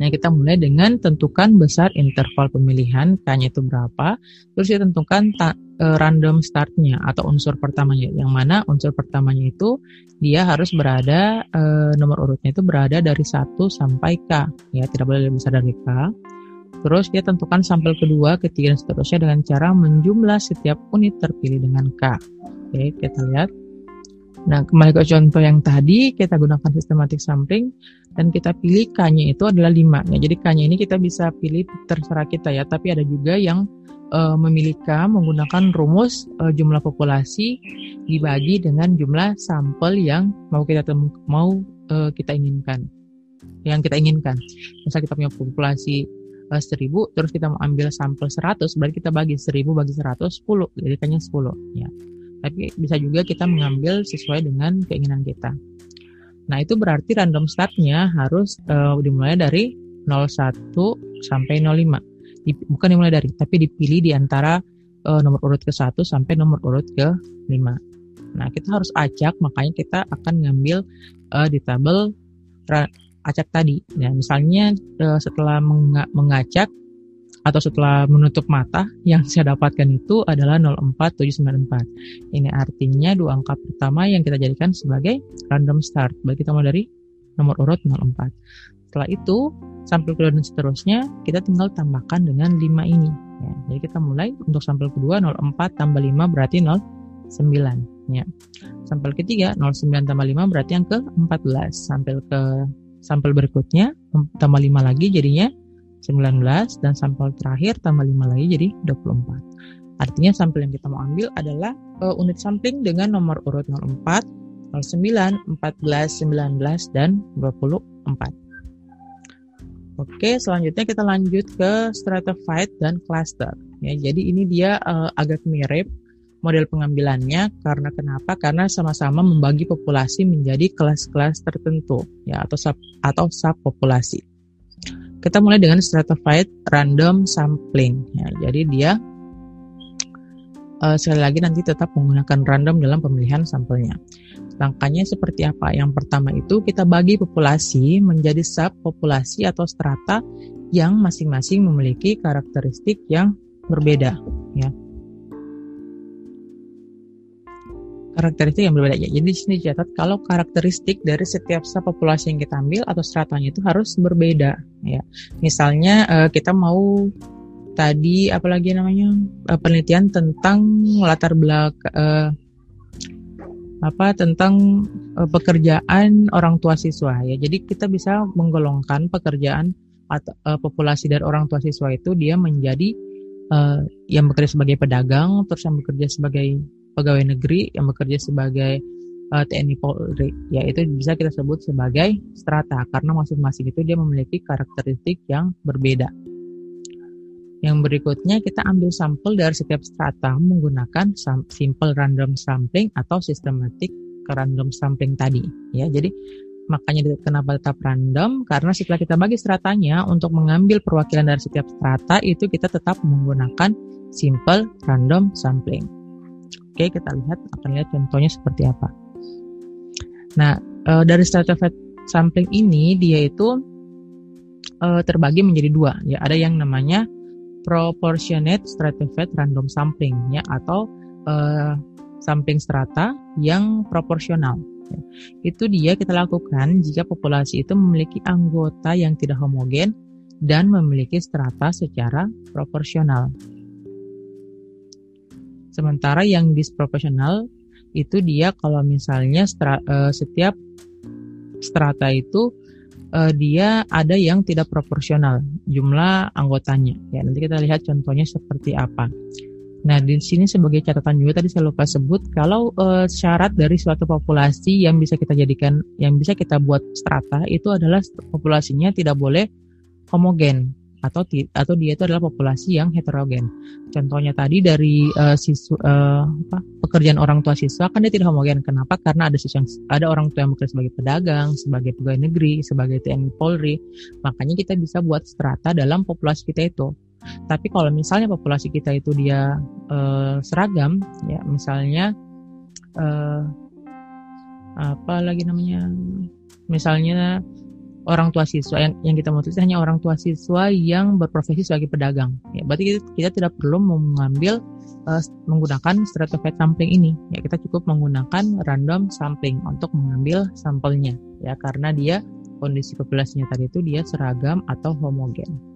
Nah, kita mulai dengan tentukan besar interval pemilihan, K-nya itu berapa. Terus kita tentukan ta, e, random startnya atau unsur pertamanya. Yang mana unsur pertamanya itu dia harus berada, e, nomor urutnya itu berada dari 1 sampai K. Ya, tidak boleh lebih besar dari K. Terus kita tentukan sampel kedua, ketiga, dan seterusnya dengan cara menjumlah setiap unit terpilih dengan K. Oke, kita lihat. Nah, kembali ke contoh yang tadi, kita gunakan systematic sampling dan kita pilih K-nya itu adalah 5. Ya, jadi K-nya ini kita bisa pilih terserah kita ya, tapi ada juga yang uh, memilih K menggunakan rumus uh, jumlah populasi dibagi dengan jumlah sampel yang mau kita temu, mau uh, kita inginkan. Yang kita inginkan. Misal kita punya populasi uh, 1000 terus kita mau ambil sampel 100 berarti kita bagi 1000 bagi 100 10 jadi kan 10 ya tapi bisa juga kita mengambil sesuai dengan keinginan kita. Nah, itu berarti random startnya harus uh, dimulai dari 01 sampai 05. Di, bukan dimulai dari, tapi dipilih di antara uh, nomor urut ke 1 sampai nomor urut ke 5. Nah, kita harus acak, makanya kita akan ngambil uh, di tabel acak tadi. Nah, misalnya uh, setelah mengacak atau setelah menutup mata yang saya dapatkan itu adalah 04794. Ini artinya dua angka pertama yang kita jadikan sebagai random start. Baik kita mau dari nomor urut 04. Setelah itu, sampel kedua dan seterusnya kita tinggal tambahkan dengan 5 ini. Ya, jadi kita mulai untuk sampel kedua 04 tambah 5 berarti 09. ya. Sampel ketiga 09 tambah 5 berarti yang ke-14. Sampel ke sampel berikutnya tambah 5 lagi jadinya 19 dan sampel terakhir tambah 5 lagi jadi 24. Artinya sampel yang kita mau ambil adalah uh, unit sampling dengan nomor urut 04, 09, 14, 19 dan 24. Oke, selanjutnya kita lanjut ke stratified dan cluster. Ya, jadi ini dia uh, agak mirip model pengambilannya karena kenapa? Karena sama-sama membagi populasi menjadi kelas-kelas tertentu ya atau sub atau subpopulasi. Kita mulai dengan stratified random sampling ya. Jadi dia uh, sekali lagi nanti tetap menggunakan random dalam pemilihan sampelnya. Langkahnya seperti apa? Yang pertama itu kita bagi populasi menjadi subpopulasi atau strata yang masing-masing memiliki karakteristik yang berbeda ya. Karakteristik yang berbeda. Jadi di sini dicatat kalau karakteristik dari setiap subpopulasi yang kita ambil atau stratanya itu harus berbeda. Ya, misalnya uh, kita mau tadi apalagi namanya uh, penelitian tentang latar belakang uh, apa tentang uh, pekerjaan orang tua siswa ya. Jadi kita bisa menggolongkan pekerjaan atau uh, populasi dari orang tua siswa itu dia menjadi uh, yang bekerja sebagai pedagang, terus yang bekerja sebagai pegawai negeri yang bekerja sebagai uh, TNI Polri, ya itu bisa kita sebut sebagai strata karena masing-masing itu dia memiliki karakteristik yang berbeda. Yang berikutnya kita ambil sampel dari setiap strata menggunakan simple random sampling atau systematic random sampling tadi, ya. Jadi makanya kenapa tetap random karena setelah kita bagi stratanya untuk mengambil perwakilan dari setiap strata itu kita tetap menggunakan simple random sampling. Oke, kita lihat akan lihat contohnya seperti apa. Nah, e, dari stratified sampling ini dia itu e, terbagi menjadi dua. Ya, ada yang namanya proportionate stratified random sampling ya atau e, sampling strata yang proporsional. Ya. Itu dia kita lakukan jika populasi itu memiliki anggota yang tidak homogen dan memiliki strata secara proporsional. Sementara yang disproporsional itu dia kalau misalnya stra, uh, setiap strata itu uh, dia ada yang tidak proporsional jumlah anggotanya. Ya, nanti kita lihat contohnya seperti apa. Nah, di sini sebagai catatan juga tadi saya lupa sebut kalau uh, syarat dari suatu populasi yang bisa kita jadikan yang bisa kita buat strata itu adalah populasinya tidak boleh homogen atau atau dia itu adalah populasi yang heterogen. Contohnya tadi dari uh, siswa uh, apa, pekerjaan orang tua siswa kan dia tidak homogen. Kenapa? Karena ada siswa ada orang tua yang bekerja sebagai pedagang, sebagai pegawai negeri, sebagai TNI Polri. Makanya kita bisa buat strata dalam populasi kita itu. Tapi kalau misalnya populasi kita itu dia uh, seragam, ya misalnya uh, apa lagi namanya? Misalnya orang tua siswa yang, yang kita mau hanya orang tua siswa yang berprofesi sebagai pedagang. Ya, berarti kita, kita tidak perlu mengambil uh, menggunakan stratified sampling ini. Ya, kita cukup menggunakan random sampling untuk mengambil sampelnya. Ya, karena dia kondisi populasinya tadi itu dia seragam atau homogen.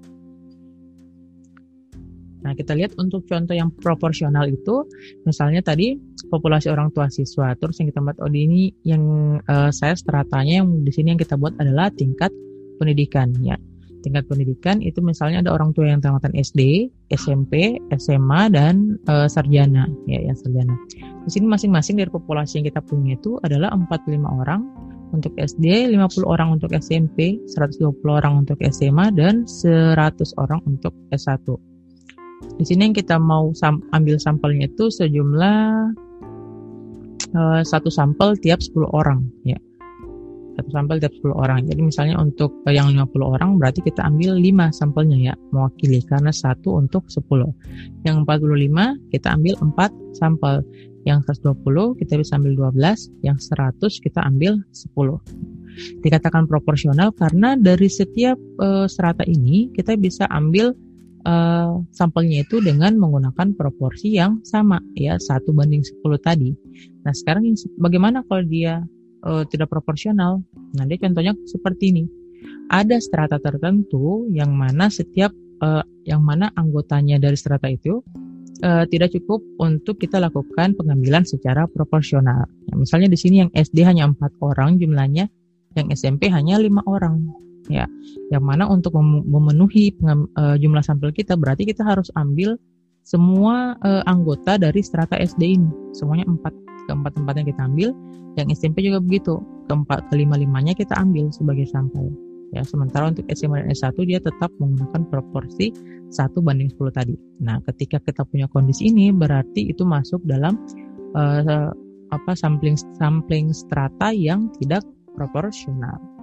Nah, kita lihat untuk contoh yang proporsional itu, misalnya tadi populasi orang tua siswa, terus yang kita buat oh ini yang uh, saya stratanya yang di sini yang kita buat adalah tingkat pendidikan ya. Tingkat pendidikan itu misalnya ada orang tua yang tamatan SD, SMP, SMA dan uh, sarjana ya yang sarjana. Di sini masing-masing dari populasi yang kita punya itu adalah 45 orang untuk SD, 50 orang untuk SMP, 120 orang untuk SMA dan 100 orang untuk S1. Di sini yang kita mau sam ambil sampelnya itu sejumlah uh, satu sampel tiap 10 orang ya. Satu sampel tiap 10 orang. Jadi misalnya untuk yang 50 orang berarti kita ambil 5 sampelnya ya, mewakili karena satu untuk 10. Yang 45 kita ambil 4 sampel. Yang 120 kita bisa ambil 12, yang 100 kita ambil 10. Dikatakan proporsional karena dari setiap uh, strata ini kita bisa ambil uh, sampelnya itu dengan menggunakan proporsi yang sama ya satu banding 10 tadi. Nah sekarang bagaimana kalau dia uh, tidak proporsional? Nah dia contohnya seperti ini. Ada strata tertentu yang mana setiap uh, yang mana anggotanya dari strata itu uh, tidak cukup untuk kita lakukan pengambilan secara proporsional. Ya, misalnya di sini yang SD hanya empat orang jumlahnya, yang SMP hanya lima orang. Ya, yang mana untuk memenuhi uh, jumlah sampel kita berarti kita harus ambil semua uh, anggota dari strata SD ini, semuanya empat keempat tempatnya kita ambil. Yang SMP juga begitu, keempat kelima limanya kita ambil sebagai sampel. Ya, sementara untuk SMA dan S1 dia tetap menggunakan proporsi 1 banding 10 tadi. Nah, ketika kita punya kondisi ini berarti itu masuk dalam uh, apa sampling sampling strata yang tidak proporsional.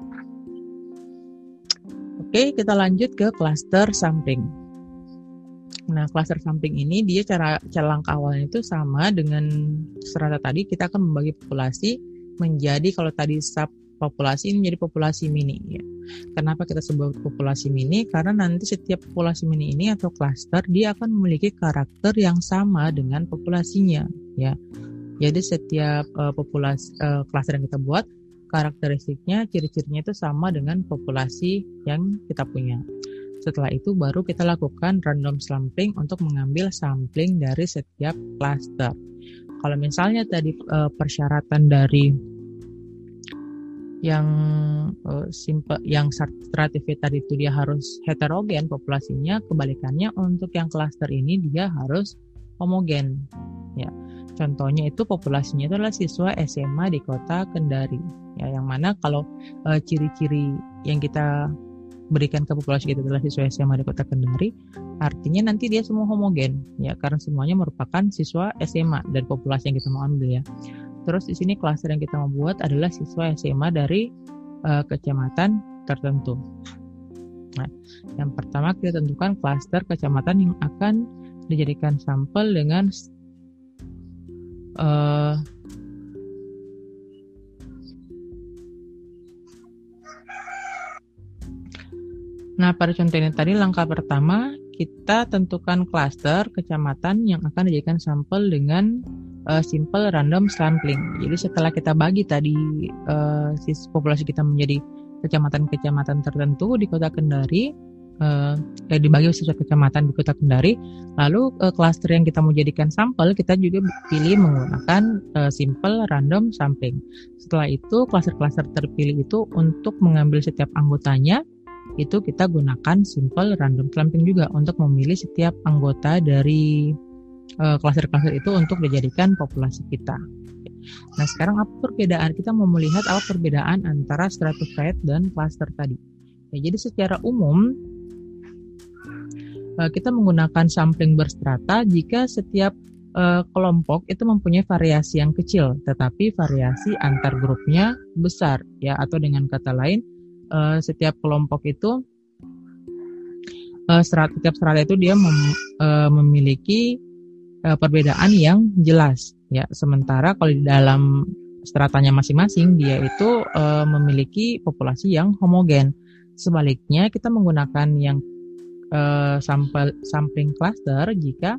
Oke, kita lanjut ke cluster sampling. Nah, cluster sampling ini dia cara cara langkah awalnya itu sama dengan strata tadi kita akan membagi populasi menjadi kalau tadi sub populasi ini menjadi populasi mini ya. Kenapa kita sebut populasi mini? Karena nanti setiap populasi mini ini atau klaster dia akan memiliki karakter yang sama dengan populasinya ya. Jadi setiap uh, populasi uh, klaster yang kita buat karakteristiknya, ciri-cirinya itu sama dengan populasi yang kita punya. Setelah itu baru kita lakukan random sampling untuk mengambil sampling dari setiap klaster. Kalau misalnya tadi uh, persyaratan dari yang uh, simple yang stratified tadi itu dia harus heterogen populasinya kebalikannya untuk yang klaster ini dia harus homogen ya contohnya itu populasinya itu adalah siswa SMA di kota Kendari ya yang mana kalau uh, ciri-ciri yang kita berikan ke populasi kita adalah siswa SMA di kota Kendari artinya nanti dia semua homogen ya karena semuanya merupakan siswa SMA dan populasi yang kita mau ambil ya Terus di sini klaster yang kita mau buat adalah siswa SMA dari uh, kecamatan tertentu. Nah, yang pertama kita tentukan klaster kecamatan yang akan dijadikan sampel dengan uh, Nah, pada contoh ini tadi langkah pertama kita tentukan klaster kecamatan yang akan dijadikan sampel dengan uh, simple random sampling. Jadi setelah kita bagi tadi uh, populasi kita menjadi kecamatan-kecamatan tertentu di Kota Kendari, eh, dibagi sesuai kecamatan di Kota Kendari, lalu uh, klaster yang kita mau jadikan sampel kita juga pilih menggunakan uh, simple random sampling. Setelah itu klaster-klaster terpilih itu untuk mengambil setiap anggotanya itu kita gunakan simple random sampling juga untuk memilih setiap anggota dari Eh, klaster-klaster uh, itu untuk dijadikan populasi kita. Nah, sekarang apa perbedaan? Kita mau melihat apa perbedaan antara stratified dan cluster tadi. Ya, jadi secara umum uh, kita menggunakan sampling berstrata jika setiap uh, kelompok itu mempunyai variasi yang kecil, tetapi variasi antar grupnya besar, ya. Atau dengan kata lain, uh, setiap kelompok itu uh, strata, setiap strata itu dia mem, uh, memiliki uh, perbedaan yang jelas ya. Sementara kalau di dalam stratanya masing-masing dia itu uh, memiliki populasi yang homogen. Sebaliknya kita menggunakan yang uh, sampel sampling cluster jika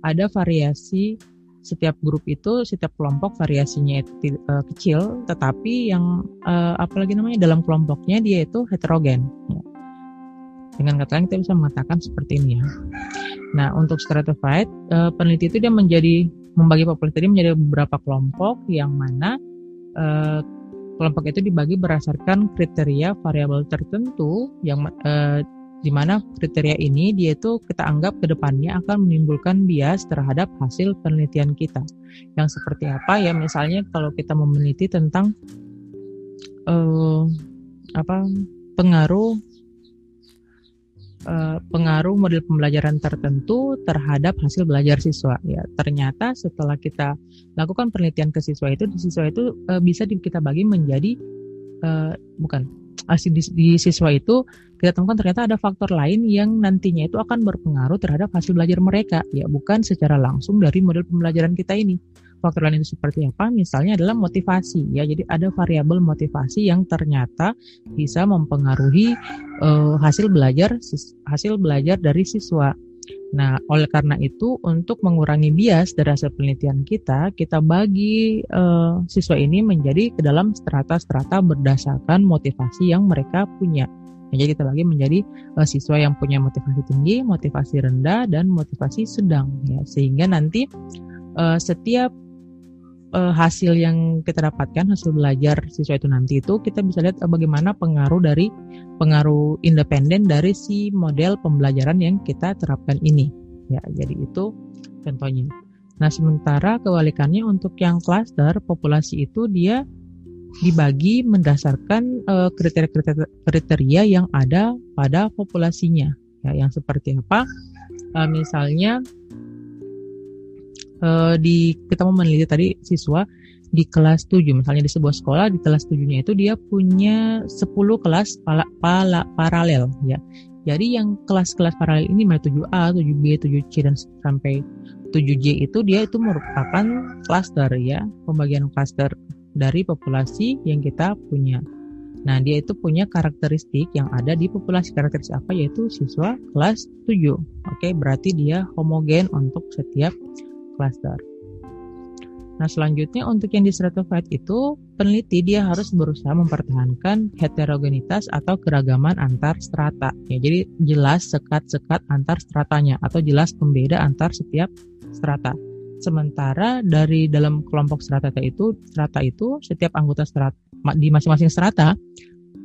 ada variasi setiap grup itu setiap kelompok variasinya itu uh, kecil tetapi yang uh, apalagi namanya dalam kelompoknya dia itu heterogen ya. dengan kata lain kita bisa mengatakan seperti ini ya Nah, untuk stratified, uh, peneliti itu dia menjadi membagi populasi tadi menjadi beberapa kelompok yang mana uh, kelompok itu dibagi berdasarkan kriteria variabel tertentu yang uh, di mana kriteria ini dia itu kita anggap ke depannya akan menimbulkan bias terhadap hasil penelitian kita. Yang seperti apa ya? Misalnya kalau kita meneliti tentang uh, apa pengaruh uh, pengaruh model pembelajaran tertentu terhadap hasil belajar siswa. Ya, ternyata setelah kita lakukan penelitian ke siswa itu, siswa itu uh, bisa kita bagi menjadi uh, bukan di, di siswa itu kita temukan ternyata ada faktor lain yang nantinya itu akan berpengaruh terhadap hasil belajar mereka, ya bukan secara langsung dari model pembelajaran kita ini faktor lain itu seperti apa? Misalnya adalah motivasi ya. Jadi ada variabel motivasi yang ternyata bisa mempengaruhi uh, hasil belajar hasil belajar dari siswa. Nah, oleh karena itu untuk mengurangi bias dari hasil penelitian kita, kita bagi uh, siswa ini menjadi ke dalam strata-strata berdasarkan motivasi yang mereka punya. Ya, jadi kita bagi menjadi uh, siswa yang punya motivasi tinggi, motivasi rendah, dan motivasi sedang. Ya, sehingga nanti uh, setiap uh, hasil yang kita dapatkan hasil belajar siswa itu nanti itu kita bisa lihat uh, bagaimana pengaruh dari pengaruh independen dari si model pembelajaran yang kita terapkan ini. Ya, jadi itu contohnya. Nah, sementara kebalikannya untuk yang klaster populasi itu dia dibagi berdasarkan uh, kriteria-kriteria yang ada pada populasinya. Ya, yang seperti apa? Uh, misalnya uh, di kita mau meneliti tadi siswa di kelas 7 misalnya di sebuah sekolah di kelas 7-nya itu dia punya 10 kelas pala, pala, paralel ya. Jadi yang kelas-kelas paralel ini mulai 7A, 7B, 7C dan sampai 7J itu dia itu merupakan klaster ya, pembagian klaster dari populasi yang kita punya. Nah, dia itu punya karakteristik yang ada di populasi karakteristik apa yaitu siswa kelas 7. Oke, berarti dia homogen untuk setiap klaster. Nah, selanjutnya untuk yang di stratified itu peneliti dia harus berusaha mempertahankan heterogenitas atau keragaman antar strata. Ya, jadi jelas sekat-sekat antar stratanya atau jelas pembeda antar setiap strata. Sementara dari dalam kelompok strata itu, strata itu setiap anggota strata di masing-masing strata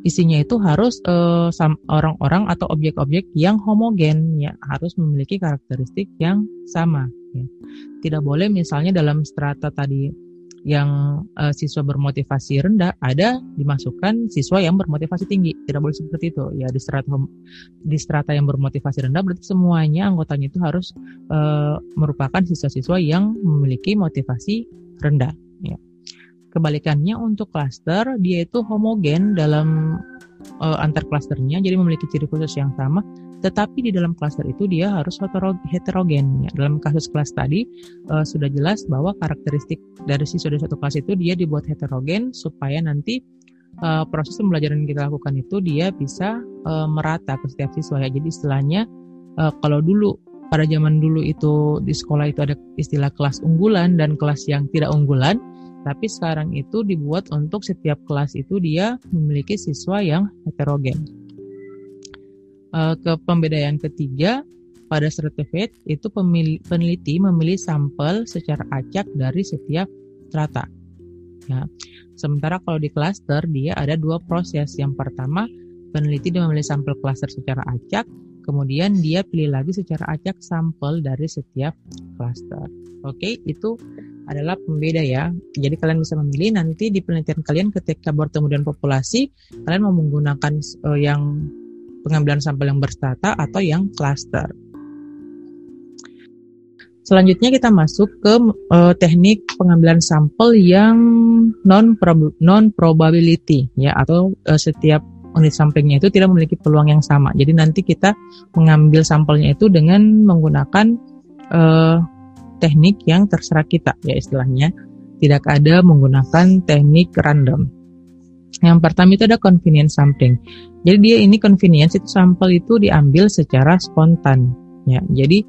isinya itu harus eh, orang-orang atau objek-objek yang homogen ya harus memiliki karakteristik yang sama ya. Tidak boleh misalnya dalam strata tadi yang uh, siswa bermotivasi rendah ada dimasukkan siswa yang bermotivasi tinggi. Tidak boleh seperti itu. Ya di strata di strata yang bermotivasi rendah berarti semuanya anggotanya itu harus uh, merupakan siswa-siswa yang memiliki motivasi rendah. Ya. Kebalikannya untuk klaster dia itu homogen dalam uh, antar klasternya jadi memiliki ciri khusus yang sama tetapi di dalam klaster itu dia harus heterogen. Ya. Dalam kasus kelas tadi uh, sudah jelas bahwa karakteristik dari siswa dari satu kelas itu dia dibuat heterogen supaya nanti uh, proses pembelajaran yang kita lakukan itu dia bisa uh, merata ke setiap siswa ya. Jadi istilahnya uh, kalau dulu pada zaman dulu itu di sekolah itu ada istilah kelas unggulan dan kelas yang tidak unggulan, tapi sekarang itu dibuat untuk setiap kelas itu dia memiliki siswa yang heterogen. Uh, ke pembedaan ketiga, pada stratified itu peneliti memilih sampel secara acak dari setiap strata. Ya. Sementara kalau di cluster dia ada dua proses. Yang pertama, peneliti dia memilih sampel cluster secara acak, kemudian dia pilih lagi secara acak sampel dari setiap cluster. Oke, itu adalah pembeda ya. Jadi kalian bisa memilih nanti di penelitian kalian ketika bertemu dengan populasi, kalian mau menggunakan uh, yang pengambilan sampel yang berstrata atau yang cluster. Selanjutnya kita masuk ke uh, teknik pengambilan sampel yang non prob non probability ya atau uh, setiap unit sampelnya itu tidak memiliki peluang yang sama. Jadi nanti kita mengambil sampelnya itu dengan menggunakan uh, teknik yang terserah kita ya istilahnya. Tidak ada menggunakan teknik random. Yang pertama itu ada convenience sampling. Jadi dia ini convenience itu sampel itu diambil secara spontan. Ya, jadi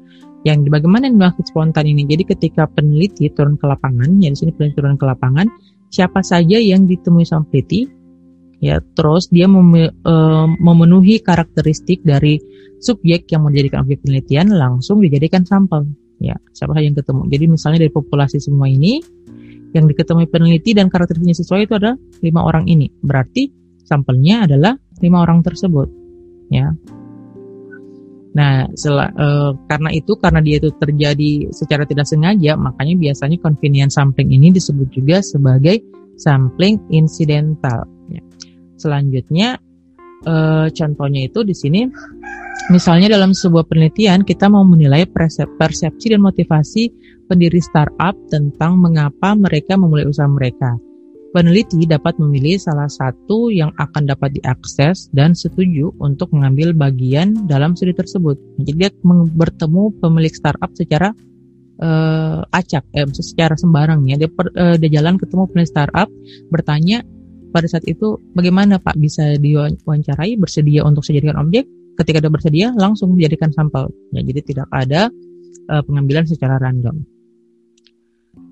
yang bagaimana yang spontan ini? Jadi ketika peneliti turun ke lapangan, ya di sini peneliti turun ke lapangan, siapa saja yang ditemui sama peneliti, ya terus dia mem, e, memenuhi karakteristik dari subjek yang menjadikan objek penelitian langsung dijadikan sampel. Ya, siapa saja yang ketemu. Jadi misalnya dari populasi semua ini, yang diketemui peneliti dan karakteristiknya sesuai itu ada lima orang ini. Berarti sampelnya adalah lima orang tersebut ya nah sel, e, karena itu karena dia itu terjadi secara tidak sengaja makanya biasanya convenience sampling ini disebut juga sebagai sampling incidental ya. selanjutnya e, contohnya itu di sini Misalnya dalam sebuah penelitian kita mau menilai persepsi dan motivasi pendiri startup tentang mengapa mereka memulai usaha mereka. Peneliti dapat memilih salah satu yang akan dapat diakses dan setuju untuk mengambil bagian dalam studi tersebut. Jadi dia bertemu pemilik startup secara uh, acak, eh, secara sembarang ya. Dia, per, uh, dia jalan ketemu pemilik startup, bertanya pada saat itu bagaimana Pak bisa diwawancarai, bersedia untuk saya objek. Ketika dia bersedia, langsung dijadikan sampel. Ya, jadi tidak ada uh, pengambilan secara random.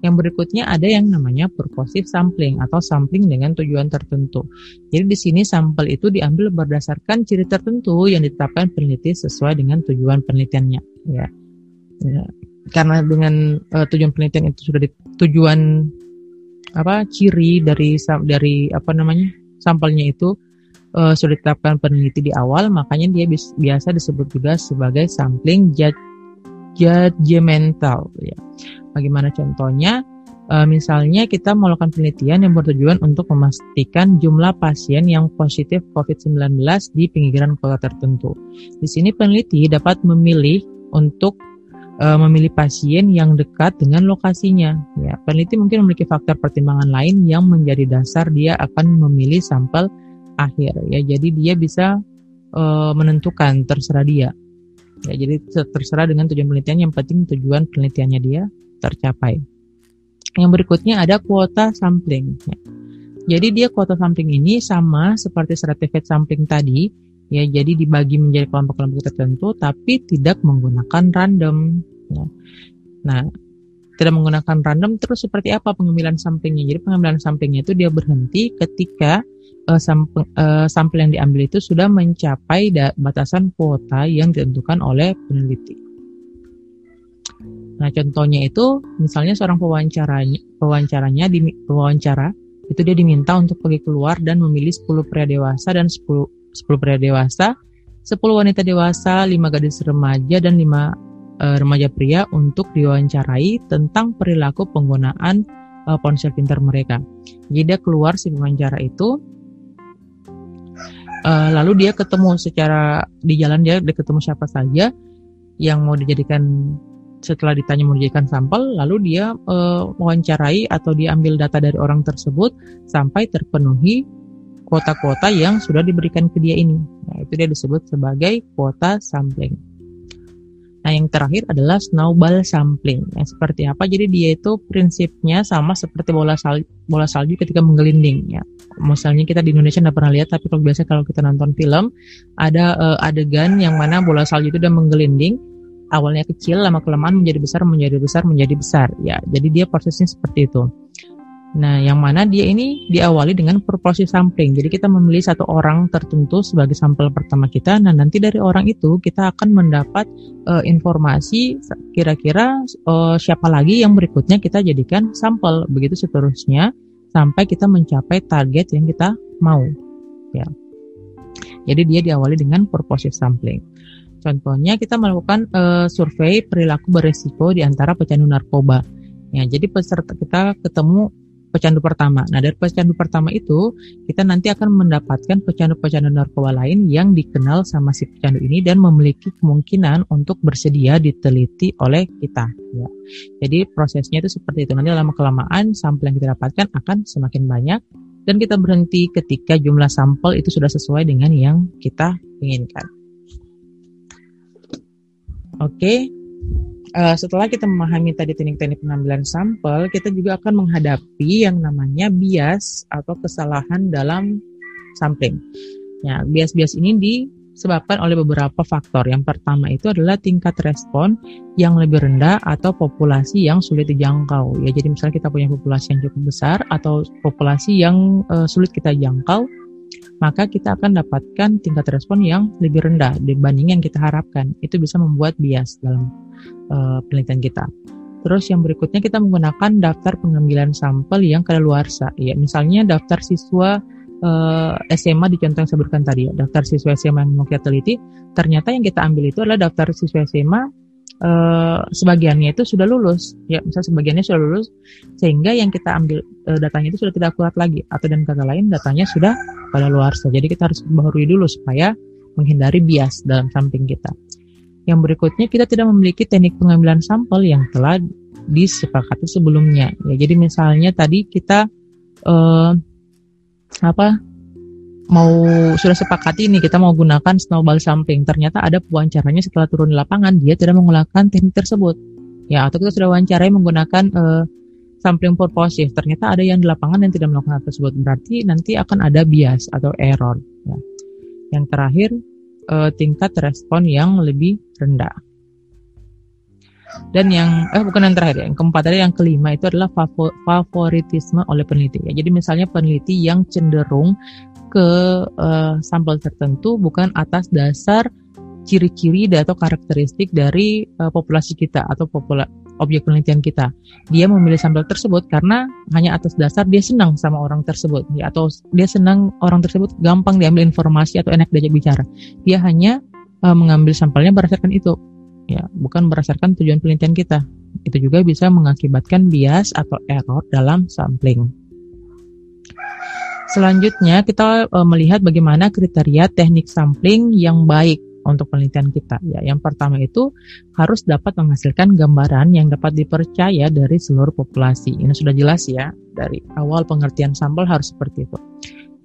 Yang berikutnya ada yang namanya purposive sampling atau sampling dengan tujuan tertentu. Jadi di sini sampel itu diambil berdasarkan ciri tertentu yang ditetapkan peneliti sesuai dengan tujuan penelitiannya. Ya. ya. Karena dengan uh, tujuan penelitian itu sudah di, tujuan apa ciri dari dari apa namanya sampelnya itu uh, sudah ditetapkan peneliti di awal, makanya dia biasa disebut juga sebagai sampling judgmental. Ya. Bagaimana contohnya? E, misalnya kita melakukan penelitian yang bertujuan untuk memastikan jumlah pasien yang positif COVID-19 di pinggiran kota tertentu. Di sini peneliti dapat memilih untuk e, memilih pasien yang dekat dengan lokasinya. Ya, peneliti mungkin memiliki faktor pertimbangan lain yang menjadi dasar dia akan memilih sampel akhir. Ya, jadi dia bisa e, menentukan terserah dia. Ya, jadi terserah dengan tujuan penelitian yang penting tujuan penelitiannya dia tercapai. Yang berikutnya ada kuota sampling. Ya. Jadi dia kuota sampling ini sama seperti certificate sampling tadi, ya jadi dibagi menjadi kelompok-kelompok tertentu, tapi tidak menggunakan random. Ya. Nah, tidak menggunakan random terus seperti apa pengambilan samplingnya? Jadi pengambilan samplingnya itu dia berhenti ketika uh, sampel, uh, sampel yang diambil itu sudah mencapai batasan kuota yang ditentukan oleh peneliti. Nah, contohnya itu misalnya seorang pewawancaranya pewawancaranya di pewawancara itu dia diminta untuk pergi keluar dan memilih 10 pria dewasa dan 10 10 pria dewasa, 10 wanita dewasa, 5 gadis remaja dan 5 uh, eh, remaja pria untuk diwawancarai tentang perilaku penggunaan uh, ponsel pintar mereka. Jadi dia keluar si pewawancara itu uh, lalu dia ketemu secara di jalan dia, dia ketemu siapa saja yang mau dijadikan setelah ditanya mau dijadikan sampel, lalu dia uh, wawancarai atau diambil data dari orang tersebut sampai terpenuhi kuota-kuota yang sudah diberikan ke dia ini. Nah, itu dia disebut sebagai kuota sampling. Nah, yang terakhir adalah snowball sampling. Yang seperti apa? Jadi dia itu prinsipnya sama seperti bola salju, bola salju ketika menggelinding ya. Misalnya kita di Indonesia tidak pernah lihat, tapi kalau biasa kalau kita nonton film ada uh, adegan yang mana bola salju itu udah menggelinding awalnya kecil lama kelamaan menjadi besar menjadi besar menjadi besar ya jadi dia prosesnya seperti itu nah yang mana dia ini diawali dengan proses sampling. Jadi kita memilih satu orang tertentu sebagai sampel pertama kita. Nah nanti dari orang itu kita akan mendapat uh, informasi kira-kira uh, siapa lagi yang berikutnya kita jadikan sampel. Begitu seterusnya sampai kita mencapai target yang kita mau. Ya. Jadi dia diawali dengan purposive sampling. Contohnya kita melakukan uh, survei perilaku beresiko di antara pecandu narkoba. Ya, jadi peserta kita ketemu pecandu pertama. Nah, dari pecandu pertama itu kita nanti akan mendapatkan pecandu-pecandu narkoba lain yang dikenal sama si pecandu ini dan memiliki kemungkinan untuk bersedia diteliti oleh kita. Ya. Jadi prosesnya itu seperti itu. Nanti lama kelamaan sampel yang kita dapatkan akan semakin banyak dan kita berhenti ketika jumlah sampel itu sudah sesuai dengan yang kita inginkan. Oke, okay. Uh, setelah kita memahami tadi teknik-teknik pengambilan sampel, kita juga akan menghadapi yang namanya bias atau kesalahan dalam sampling. Ya, bias-bias ini disebabkan oleh beberapa faktor. Yang pertama itu adalah tingkat respon yang lebih rendah atau populasi yang sulit dijangkau. Ya, jadi misalnya kita punya populasi yang cukup besar atau populasi yang uh, sulit kita jangkau, maka kita akan dapatkan tingkat respon yang lebih rendah dibanding yang kita harapkan. Itu bisa membuat bias dalam uh, penelitian kita. Terus yang berikutnya kita menggunakan daftar pengambilan sampel yang kadaluarsa. Ya, misalnya daftar siswa uh, eh, SMA di contoh yang saya berikan tadi ya, daftar siswa SMA yang mau kita teliti, ternyata yang kita ambil itu adalah daftar siswa SMA uh, sebagiannya itu sudah lulus. Ya misal sebagiannya sudah lulus sehingga yang kita ambil uh, datanya itu sudah tidak akurat lagi. Atau dan kata lain datanya sudah pada luar jadi kita harus baharui dulu supaya menghindari bias dalam samping kita yang berikutnya kita tidak memiliki teknik pengambilan sampel yang telah disepakati sebelumnya. Ya jadi misalnya tadi kita uh, apa mau sudah sepakati ini kita mau gunakan snowball sampling. Ternyata ada pewawancaranya setelah turun di lapangan dia tidak menggunakan teknik tersebut. Ya atau kita sudah wawancarai menggunakan uh, sampling purposive ternyata ada yang di lapangan yang tidak melakukan tersebut. Berarti nanti akan ada bias atau error. Ya. yang terakhir uh, tingkat respon yang lebih rendah Dan yang eh bukan yang terakhir, yang keempat tadi yang kelima itu adalah favoritisme oleh peneliti. Ya. Jadi misalnya peneliti yang cenderung ke uh, sampel tertentu bukan atas dasar ciri-ciri atau karakteristik dari uh, populasi kita atau popula objek penelitian kita. Dia memilih sampel tersebut karena hanya atas dasar dia senang sama orang tersebut ya, atau dia senang orang tersebut gampang diambil informasi atau enak diajak bicara. Dia hanya uh, mengambil sampelnya berdasarkan itu ya, bukan berdasarkan tujuan penelitian kita. Itu juga bisa mengakibatkan bias atau error dalam sampling. Selanjutnya kita uh, melihat bagaimana kriteria teknik sampling yang baik untuk penelitian kita. Ya, yang pertama itu harus dapat menghasilkan gambaran yang dapat dipercaya dari seluruh populasi. Ini sudah jelas ya dari awal pengertian sampel harus seperti itu.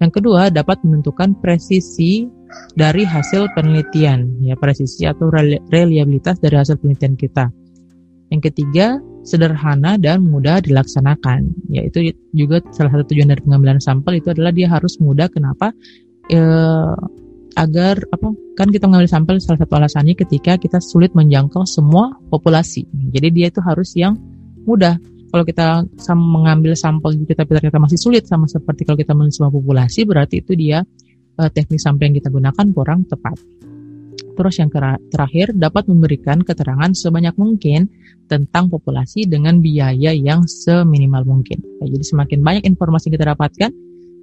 Yang kedua dapat menentukan presisi dari hasil penelitian, ya presisi atau reliabilitas dari hasil penelitian kita. Yang ketiga sederhana dan mudah dilaksanakan. Yaitu juga salah satu tujuan dari pengambilan sampel itu adalah dia harus mudah. Kenapa? E, agar apa kan kita mengambil sampel salah satu alasannya ketika kita sulit menjangkau semua populasi. Jadi dia itu harus yang mudah. Kalau kita mengambil sampel gitu tapi ternyata masih sulit sama seperti kalau kita mengambil semua populasi berarti itu dia uh, teknik sampel yang kita gunakan kurang tepat. Terus yang terakhir dapat memberikan keterangan sebanyak mungkin tentang populasi dengan biaya yang seminimal mungkin. jadi semakin banyak informasi yang kita dapatkan,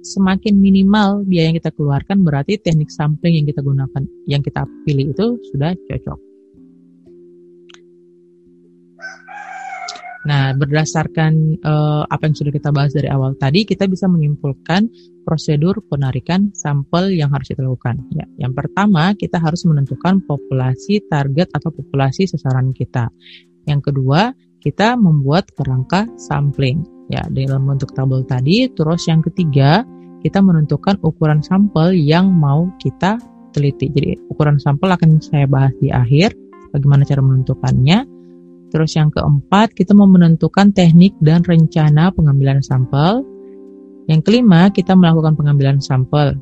semakin minimal biaya yang kita keluarkan berarti teknik sampling yang kita gunakan, yang kita pilih itu sudah cocok. Nah, berdasarkan uh, apa yang sudah kita bahas dari awal tadi, kita bisa menyimpulkan prosedur penarikan sampel yang harus kita lakukan. Ya, yang pertama, kita harus menentukan populasi target atau populasi sasaran kita. Yang kedua, kita membuat kerangka sampling ya dalam bentuk tabel tadi. Terus yang ketiga, kita menentukan ukuran sampel yang mau kita teliti. Jadi ukuran sampel akan saya bahas di akhir, bagaimana cara menentukannya. Terus yang keempat, kita mau menentukan teknik dan rencana pengambilan sampel. Yang kelima, kita melakukan pengambilan sampel.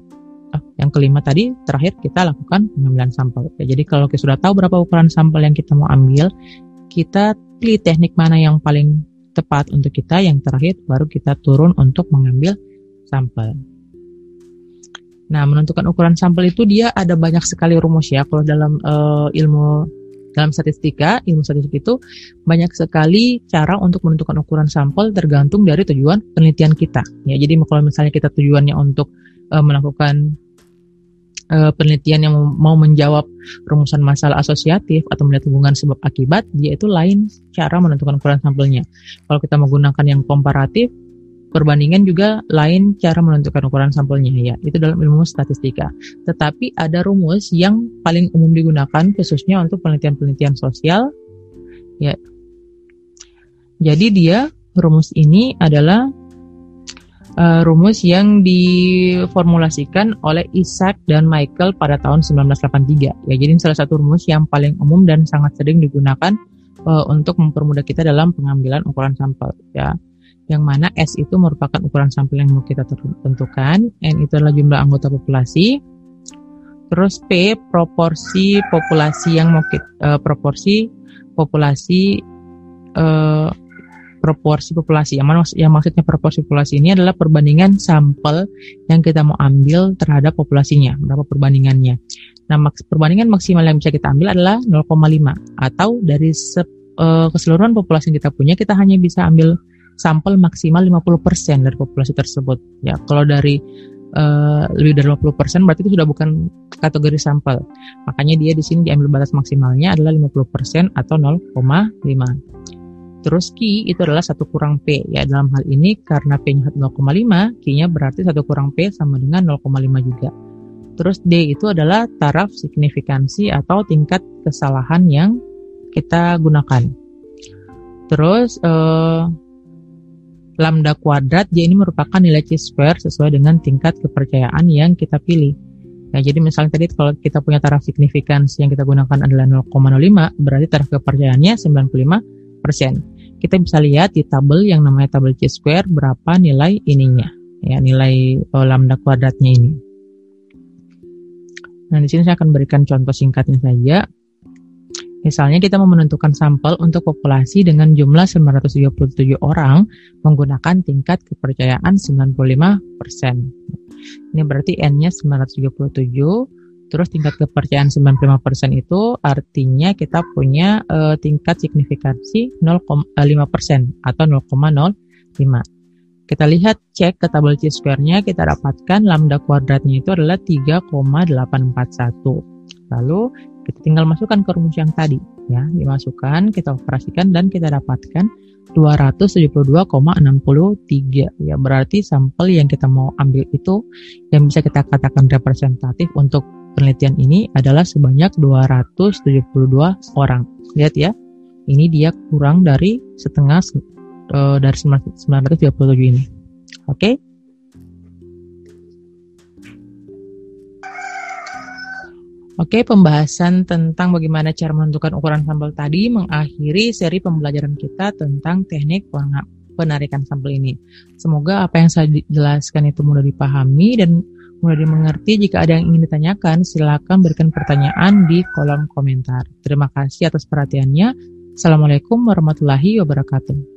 Oh, yang kelima tadi, terakhir kita lakukan pengambilan sampel. Ya, jadi kalau kita sudah tahu berapa ukuran sampel yang kita mau ambil, kita pilih teknik mana yang paling tepat untuk kita. Yang terakhir baru kita turun untuk mengambil sampel. Nah, menentukan ukuran sampel itu dia ada banyak sekali rumus ya. Kalau dalam uh, ilmu dalam statistika, ilmu statistik itu banyak sekali cara untuk menentukan ukuran sampel tergantung dari tujuan penelitian kita. Ya, jadi kalau misalnya kita tujuannya untuk uh, melakukan uh, penelitian yang mau menjawab rumusan masalah asosiatif atau melihat hubungan sebab akibat, dia itu lain cara menentukan ukuran sampelnya. Kalau kita menggunakan yang komparatif, perbandingan juga lain cara menentukan ukuran sampelnya ya. Itu dalam ilmu statistika. Tetapi ada rumus yang paling umum digunakan khususnya untuk penelitian-penelitian sosial ya. Jadi dia rumus ini adalah uh, rumus yang diformulasikan oleh Isaac dan Michael pada tahun 1983. Ya, jadi salah satu rumus yang paling umum dan sangat sering digunakan uh, untuk mempermudah kita dalam pengambilan ukuran sampel. Ya, yang mana S itu merupakan ukuran sampel yang mau kita tentukan, N itu adalah jumlah anggota populasi, terus P proporsi populasi yang mau kita, uh, proporsi populasi uh, proporsi populasi. Yang mana yang maksudnya proporsi populasi ini adalah perbandingan sampel yang kita mau ambil terhadap populasinya, berapa perbandingannya. Nah, maks perbandingan maksimal yang bisa kita ambil adalah 0,5 atau dari se uh, keseluruhan populasi yang kita punya kita hanya bisa ambil sampel maksimal 50% dari populasi tersebut. Ya, kalau dari uh, lebih dari 50% berarti itu sudah bukan kategori sampel. Makanya dia di sini diambil batas maksimalnya adalah 50% atau 0,5. Terus Q itu adalah satu kurang P ya dalam hal ini karena P-nya 0,5, Q-nya berarti satu kurang P sama dengan 0,5 juga. Terus D itu adalah taraf signifikansi atau tingkat kesalahan yang kita gunakan. Terus uh, lambda kuadrat dia ini merupakan nilai chi-square sesuai dengan tingkat kepercayaan yang kita pilih. Ya, jadi misalnya tadi kalau kita punya taraf signifikansi yang kita gunakan adalah 0,05, berarti taraf kepercayaannya 95%. Kita bisa lihat di tabel yang namanya tabel chi-square berapa nilai ininya, ya nilai oh, lambda kuadratnya ini. Nah, di sini saya akan berikan contoh singkatnya saja. Misalnya kita mau menentukan sampel untuk populasi dengan jumlah 977 orang menggunakan tingkat kepercayaan 95%. Ini berarti N-nya 977, terus tingkat kepercayaan 95% itu artinya kita punya uh, tingkat signifikansi 0,5% atau 0,05. Kita lihat cek ke tabel chi-square-nya, kita dapatkan lambda kuadratnya itu adalah 3,841. Lalu kita tinggal masukkan ke rumus yang tadi ya, dimasukkan, kita operasikan dan kita dapatkan 272,63 ya berarti sampel yang kita mau ambil itu yang bisa kita katakan representatif untuk penelitian ini adalah sebanyak 272 orang. Lihat ya. Ini dia kurang dari setengah uh, dari 937 ini. Oke. Okay? Oke, pembahasan tentang bagaimana cara menentukan ukuran sampel tadi mengakhiri seri pembelajaran kita tentang teknik penarikan sampel ini. Semoga apa yang saya jelaskan itu mudah dipahami dan mudah dimengerti. Jika ada yang ingin ditanyakan, silakan berikan pertanyaan di kolom komentar. Terima kasih atas perhatiannya. Assalamualaikum warahmatullahi wabarakatuh.